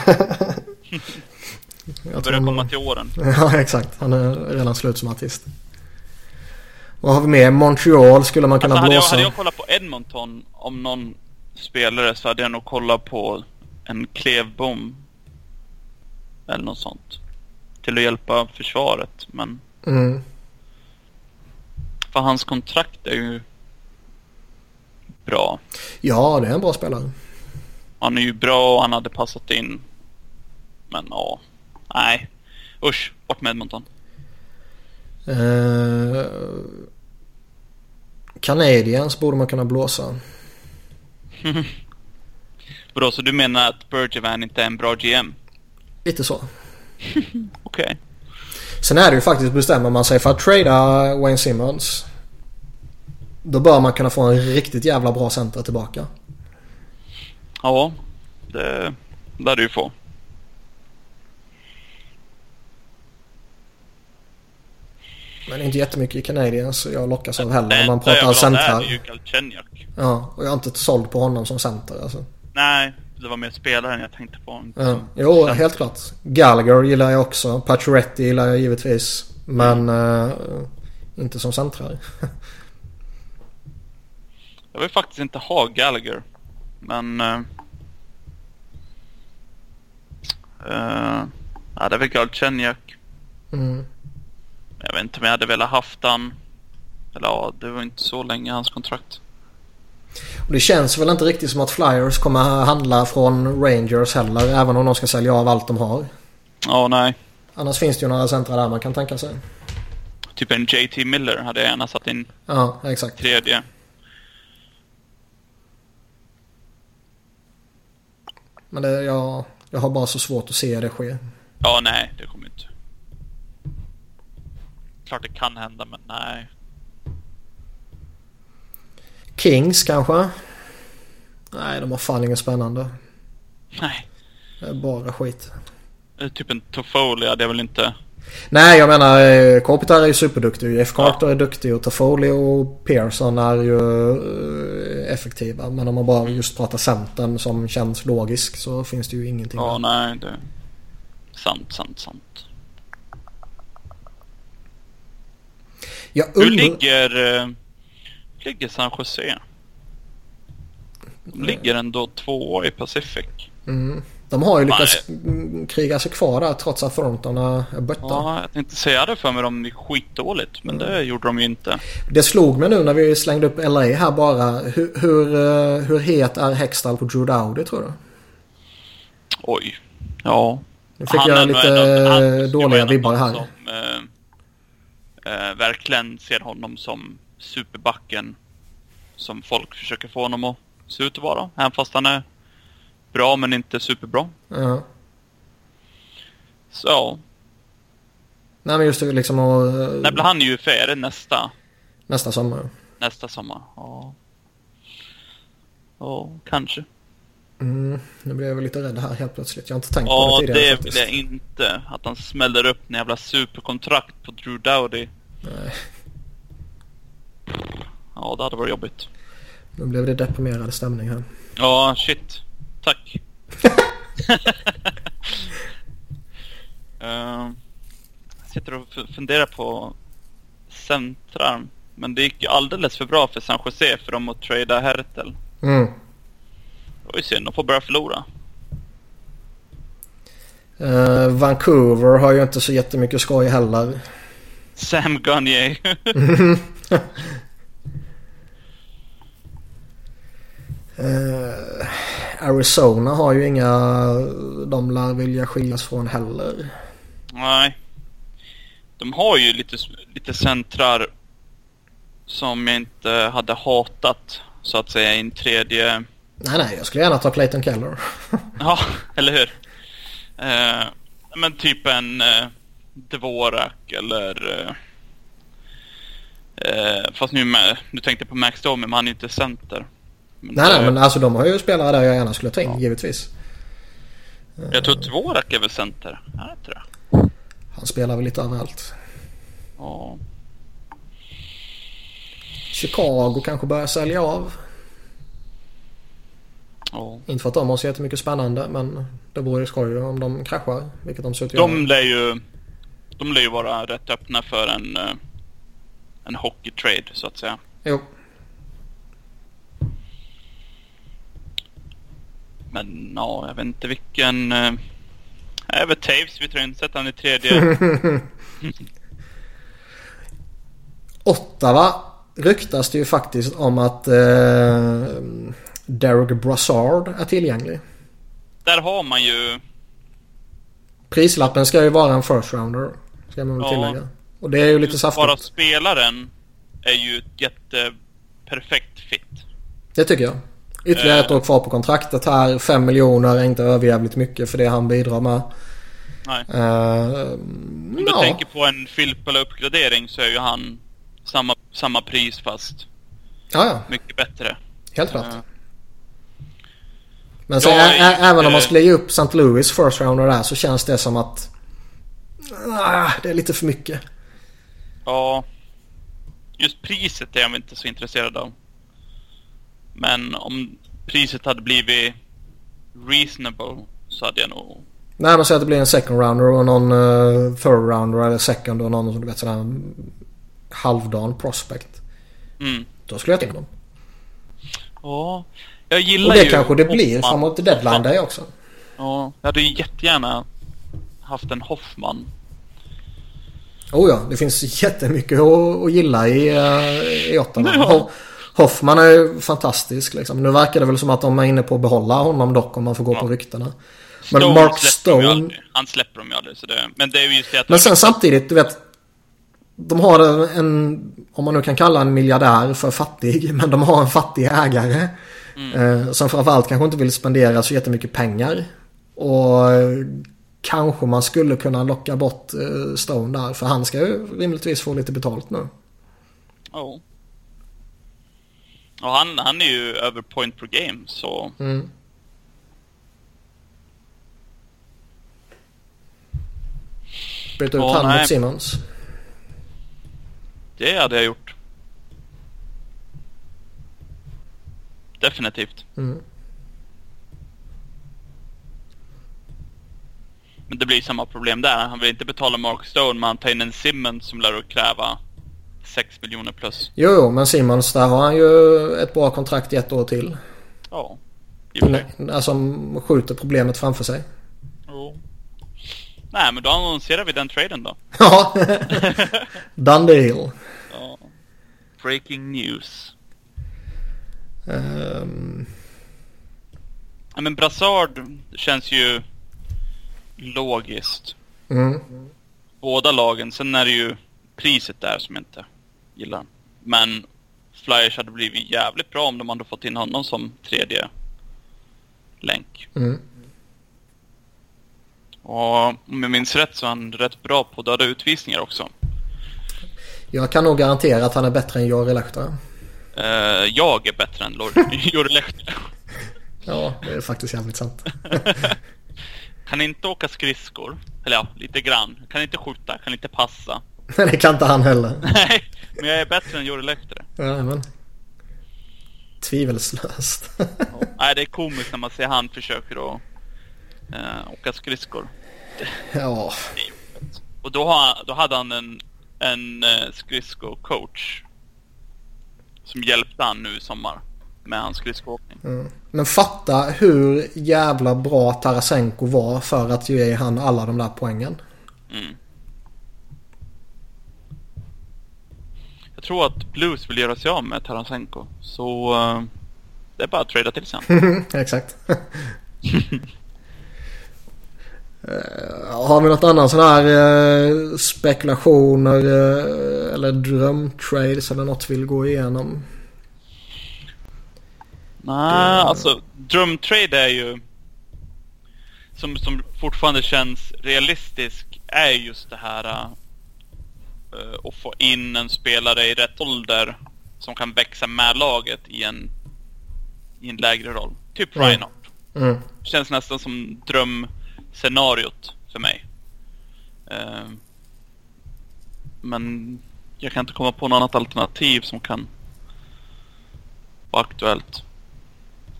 Jag börjar komma till åren. Ja, exakt. Han är redan slut som artist. Vad har vi mer? Montreal skulle man kunna Alltså, hade, jag, blåsa. hade jag kollat på Edmonton om någon spelare så hade jag nog kollat på en Klevbom. Eller något sånt. Till att hjälpa försvaret. Men Mm. för hans kontrakt är ju bra. Ja, det är en bra spelare. Han är ju bra och han hade passat in. Men ja, nej. Usch, bort med Edmonton. Eh, Canadiens borde man kunna blåsa. Bra, så du menar att Bergevin inte är en bra GM? Lite så. Okej. Sen är det ju faktiskt bestämmer man sig för att trada Wayne Simmons. Då bör man kunna få en riktigt jävla bra center tillbaka. Ja, det lär du få. Men inte jättemycket i Canadiens jag lockas av heller Det om man pratar ha där är centrar. ju Galchenyuk. Ja, och jag är inte såld på honom som center alltså. Nej, det var mer spelaren jag tänkte på. Ja. Jo, center. helt klart. Gallagher gillar jag också. Pacioretty gillar jag givetvis. Men eh, inte som centrar. Jag vill faktiskt inte ha Gallagher. Men... Uh, uh, ja, det är väl Galchenyuk. Mm. Jag vet inte om jag hade velat haft han. Eller ja, det var inte så länge hans kontrakt. Och det känns väl inte riktigt som att Flyers kommer handla från Rangers heller. Även om de ska sälja av allt de har. Ja, nej. Annars finns det ju några centrar där man kan tänka sig. Typ en JT Miller hade jag gärna satt in Ja, exakt. tredje. Men det, jag, jag har bara så svårt att se det ske. Ja, nej, det kommer inte. Klart det kan hända, men nej. Kings kanske? Nej, de har fan inget spännande. Nej. Det är bara skit. Eh, Typ en Toffoli hade jag väl inte... Nej, jag menar eh, Kopitar är ju superduktig. Jeff Carter är duktig och Toffoli och Pearson är ju eh, effektiva. Men om man bara just pratar centern som känns logisk så finns det ju ingenting. Ja, där. nej, det... Sant, sant, sant. Jag Hur undrar... ligger... eh, ligger San Jose? De ligger ändå tvåa i Pacific. Mm. De har ju lyckats mm, kriga sig kvar där trots att frontarna är bötta. Ja, jag tänkte säga det för mig de gick skitdåligt, men det gjorde de ju inte. Det slog mig nu när vi slängde upp LA här bara. Hur, hur, eh, hur het är Hextall på Drew Dowdy tror du? Oj. Ja. Nu fick Han jag lite en han dåliga vibbar här. Som, eh, eh, verkligen ser honom som superbacken. Som folk försöker få honom att se ut att vara. Även fast han är bra men inte superbra. Ja. Så, Nej men just det liksom att, eh, när blir han ju UFA? nästa, nästa sommar. nästa sommar? Ja. Ja, kanske. Mm, nu blev jag lite rädd här helt plötsligt. Jag har inte tänkt på Ja, det tidigare det faktiskt. vill jag inte. Att han smäller upp en jävla superkontrakt på Drew Dowdy. Nej, Ja, det hade varit jobbigt. nu blev det deprimerad stämning här. Ja, shit. Tack. uh, jag sitter och fu- funderar på centrar. Men det gick ju alldeles för bra för San Jose för dem att trada Hertel. Mm. Det var ju synd, de får börja förlora. Eh, Vancouver har ju inte så jättemycket skoj heller. Sam Gagner. Eh, Arizona har ju inga de lär vilja skiljas från heller. Nej. De har ju lite, lite centrar som jag inte hade hatat så att säga i en tredje Nej, nej, jag skulle gärna ta Clayton Keller. Ja, eller hur? Eh, men typ en eh, Dvorak eller Eh, fast nu, med, nu tänkte jag på Max Domi, men han är inte center. Men nej, nej, men alltså de har ju spelare där jag gärna skulle ta in, ja. givetvis. Jag tror Dvorak är väl center? Inte det? Han spelar väl lite överallt. Ja. Chicago kanske börjar sälja av. Ja. Inte för att de har så jättemycket spännande men det vore skoj om de kraschar. Vilket de ser ut att de lär ju De lär ju vara rätt öppna för en eh, En hockey trade så att säga. Jo. Men ja, jag vet inte vilken... Eh, Över Taves, vi tror inte sätta han i tredje. Ottawa ryktas det ju faktiskt om att eh, Derek Brassard är tillgänglig. Där har man ju... Prislappen ska ju vara en first rounder. Ska man väl ja. tillägga. Och det är ju lite saftigt. Bara spelaren är ju ett jätteperfekt fit. Det tycker jag. Ytterligare ett år kvar på kontraktet här. 5 miljoner är inte överjävligt mycket för det han bidrar med. Nej. Uh, Om du ja. tänker på en Filppula-uppgradering så är ju han samma, samma pris fast ja, ja. mycket bättre. Helt rätt. Uh, Men så är, även om man skulle ge upp St. Louis first rounder där så känns det som att ah, det är lite för mycket. Ja. Just priset är jag inte så intresserad av. Men om priset hade blivit reasonable så hade jag nog... Nej men säg att det blir en second rounder och någon uh, third rounder eller second och någon som du vet sådär halvdan prospect. Mm. Då skulle jag in dem. Ja, jag gillar Och det ju kanske det blir Hoffman. framåt deadline day också. Ja, jag hade ju jättegärna haft en Hoffman. Oh ja, det finns jättemycket att, att gilla i, uh, i Ottawa. Ja. Hoffman är ju fantastisk liksom. Nu verkar det väl som att de är inne på att behålla honom dock om man får gå ja. på ryktena. Men Stone Mark Stone... Han släpper dem ju aldrig. Så det... Men det är ju just det att... Men sen samtidigt, du vet. De har en, om man nu kan kalla en miljardär för fattig, men de har en fattig ägare. Mm. Eh, som framförallt kanske inte vill spendera så jättemycket pengar. Och eh, kanske man skulle kunna locka bort eh, Stone där, för han ska ju rimligtvis få lite betalt nu. Oh. Och han, han är ju över point per game så... Mm. Byta ut han mot Simmons. Det hade jag gjort. Definitivt. Mm. Men det blir samma problem där. Han vill inte betala Mark Stone men han tar in en Simmons som lär att kräva 6 miljoner plus. Jo, jo, men Simons där har han ju ett bra kontrakt i ett år till. Ja. Nej, alltså skjuter problemet framför sig. Jo. Nej, men då annonserar vi den traden då. Ja. Done deal. Ja. Breaking news. Um... Ja, men Brassard känns ju logiskt. Mm. Båda lagen. Sen är det ju priset där som jag inte gillar. Men Flyers hade blivit jävligt bra om de hade fått in honom som tredje länk. Mm. Och om jag minns rätt så är han rätt bra på döda utvisningar också. Jag kan nog garantera att han är bättre än Jori Lehtonen. Uh, jag är bättre än Jori Lehtonen. ja, det är faktiskt jävligt sant. kan inte åka skridskor. Eller ja, lite grann. Kan inte skjuta, kan inte passa. Nej, det kan inte han heller. Nej, men jag är bättre än Jori Lehtere. Ja, men. Tvivelslöst. ja. Nej, det är komiskt när man ser han försöker att äh, åka skridskor. Ja. Och då, har, då hade han en, en uh, skridskocoach. Som hjälpte han nu i sommar. Med hans skridskoåkning. Mm. Men fatta hur jävla bra Tarasenko var för att ge han alla de där poängen. Mm. Jag tror att Blues vill göra sig av med Tarasenko. Så uh, det är bara att trada till sen. Exakt. Uh, har vi något annat sån här uh, spekulationer uh, eller drömtrades eller något vi vill gå igenom? Nej, alltså drömtrade är ju som, som fortfarande känns realistisk är just det här eh, och få in en spelare i rätt ålder som kan växa med laget i en, i en lägre roll. Typ Mm. Reinhardt. Mm. Känns nästan som drömscenariot för mig. Eh, men jag kan inte komma på något annat alternativ som kan vara aktuellt.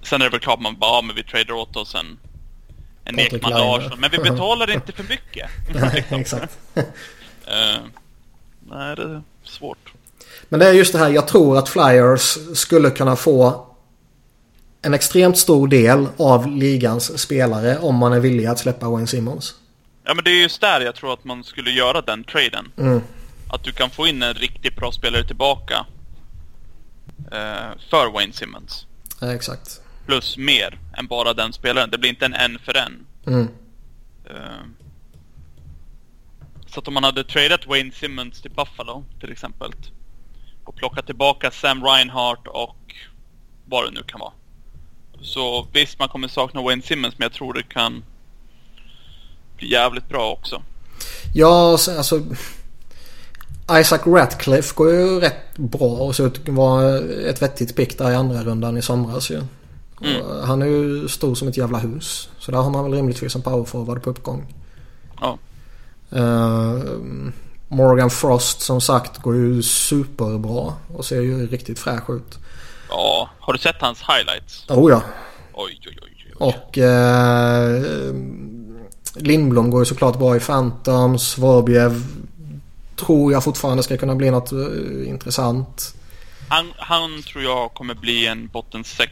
Sen är det väl klart man bara, ja, men vi tradar åt oss en, en Ekman. Larsson. Men vi betalar inte för mycket. Nej, exakt. Eh, nej, det är svårt. Men det är just det här, jag tror att Flyers skulle kunna få en extremt stor del av ligans spelare om man är villig att släppa Wayne Simmons. Ja, men det är just där jag tror att man skulle göra den traden. Mm. Att du kan få in en riktigt bra spelare tillbaka eh, för Wayne Simmons. Ja, exakt. Plus mer än bara den spelaren. Det blir inte en en för en. Mm. Eh, så att om man hade tradat Wayne Simmons till Buffalo till exempel och plockat tillbaka Sam Reinhart och vad det nu kan vara. Så visst, man kommer sakna Wayne Simmons men jag tror det kan bli jävligt bra också. Ja, så- alltså... Isaac Ratcliffe går ju rätt bra och ser ut att vara ett vettigt pick där i andra rundan i somras ju. Mm. Han är ju stor som ett jävla hus. Så där har man väl rimligtvis en powerforward på uppgång. Ja. Eh, Morgan Frost som sagt går ju superbra och ser ju riktigt fräsch ut. Ja, har du sett hans highlights? Oh ja. Oj, oj, oj. oj. Och eh, Lindblom går ju såklart bra i Phantoms. Vorobjev tror jag fortfarande ska kunna bli något eh, intressant. Han, han tror jag kommer bli en botten 6.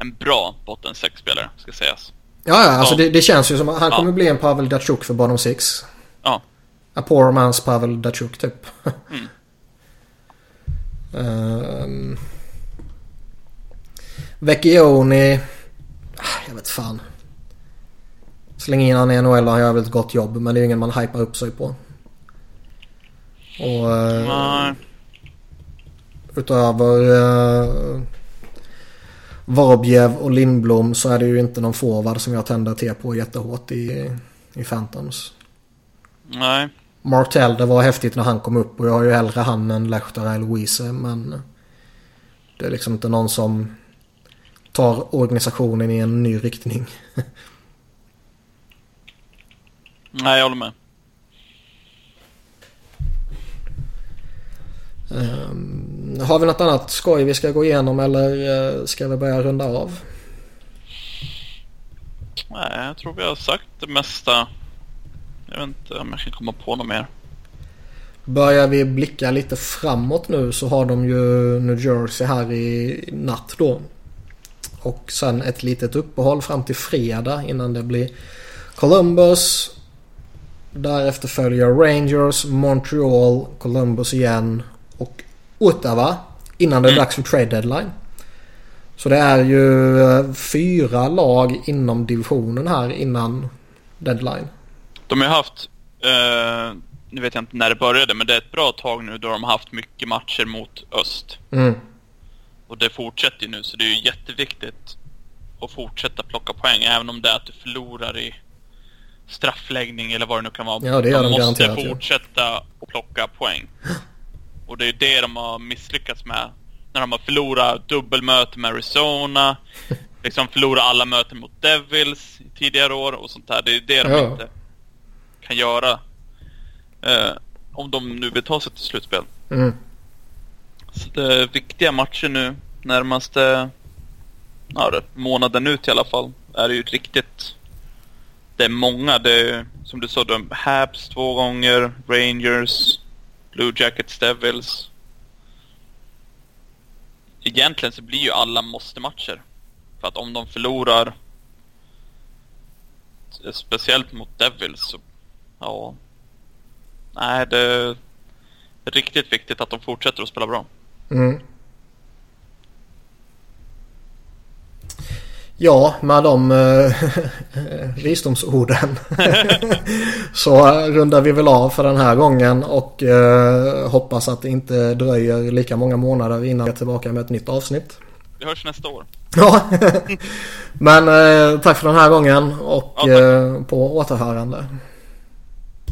En bra botten 6-spelare, ska sägas. Ja, ja alltså Ja. det, det känns ju som att han Ja. kommer bli en Pavel Datsjuk för bottom six. Ja. A poor man's Pavel Datsjuk typ. Mm. um, Vecchioni. ah, Jag vet fan. Släng in han i NHL och han gör väl ett gott jobb. Men det är ju ingen man hypar upp sig på. Och Nej. utöver uh, Vorobjev och Lindblom så är det ju inte någon forward som jag tänder till på jättehårt i, i Phantoms. Nej. Martell, det var häftigt när han kom upp och jag har ju hellre han än Lehtara eller Louise men det är liksom inte någon som tar organisationen i en ny riktning. Nej, jag håller med. Ehm, har vi något annat skoj vi ska gå igenom eller eh, ska vi börja runda av? Nej, jag tror vi har sagt det mesta. Jag vet inte om jag kan komma på något mer. Börjar vi blicka lite framåt nu så har de ju New Jersey här i natt då. Och sen ett litet uppehåll fram till fredag innan det blir Columbus. Därefter följer Rangers, Montreal, Columbus igen och Ottawa innan det är Mm. dags för trade deadline. Så det är ju eh, fyra lag inom divisionen här innan deadline. De har haft, eh, nu vet jag inte när det började, men det är ett bra tag nu då de har haft mycket matcher mot öst. Mm. Och det fortsätter ju nu, så det är ju jätteviktigt att fortsätta plocka poäng, även om det är att du förlorar i straffläggning eller vad det nu kan vara. Ja, det gör de måste garanterat, ja. fortsätta att plocka poäng. Och det är det de har misslyckats med. När de har förlorat dubbelmöte med Arizona, liksom förlorat alla möten mot Devils tidigare år och sånt där. Det är det de Ja. inte kan göra. Eh, om de nu vill ta sig till slutspel. Mm. Så det är viktiga matcher nu. Närmaste ja, månaden ut i alla fall. Är det ju riktigt... Det är många. Det är som du sa, de Habs två gånger, Rangers, Blue Jackets, Devils. Egentligen så blir ju alla måste-matcher. För att om de förlorar, speciellt mot Devils, så ja... Nej, det är riktigt viktigt att de fortsätter att spela bra. Mm. Ja, med de eh, visdomsorden så rundar vi väl av för den här gången och eh, hoppas att det inte dröjer lika många månader innan vi är tillbaka med ett nytt avsnitt. Vi hörs nästa år. Ja, men eh, tack för den här gången och Ja, på återhörande.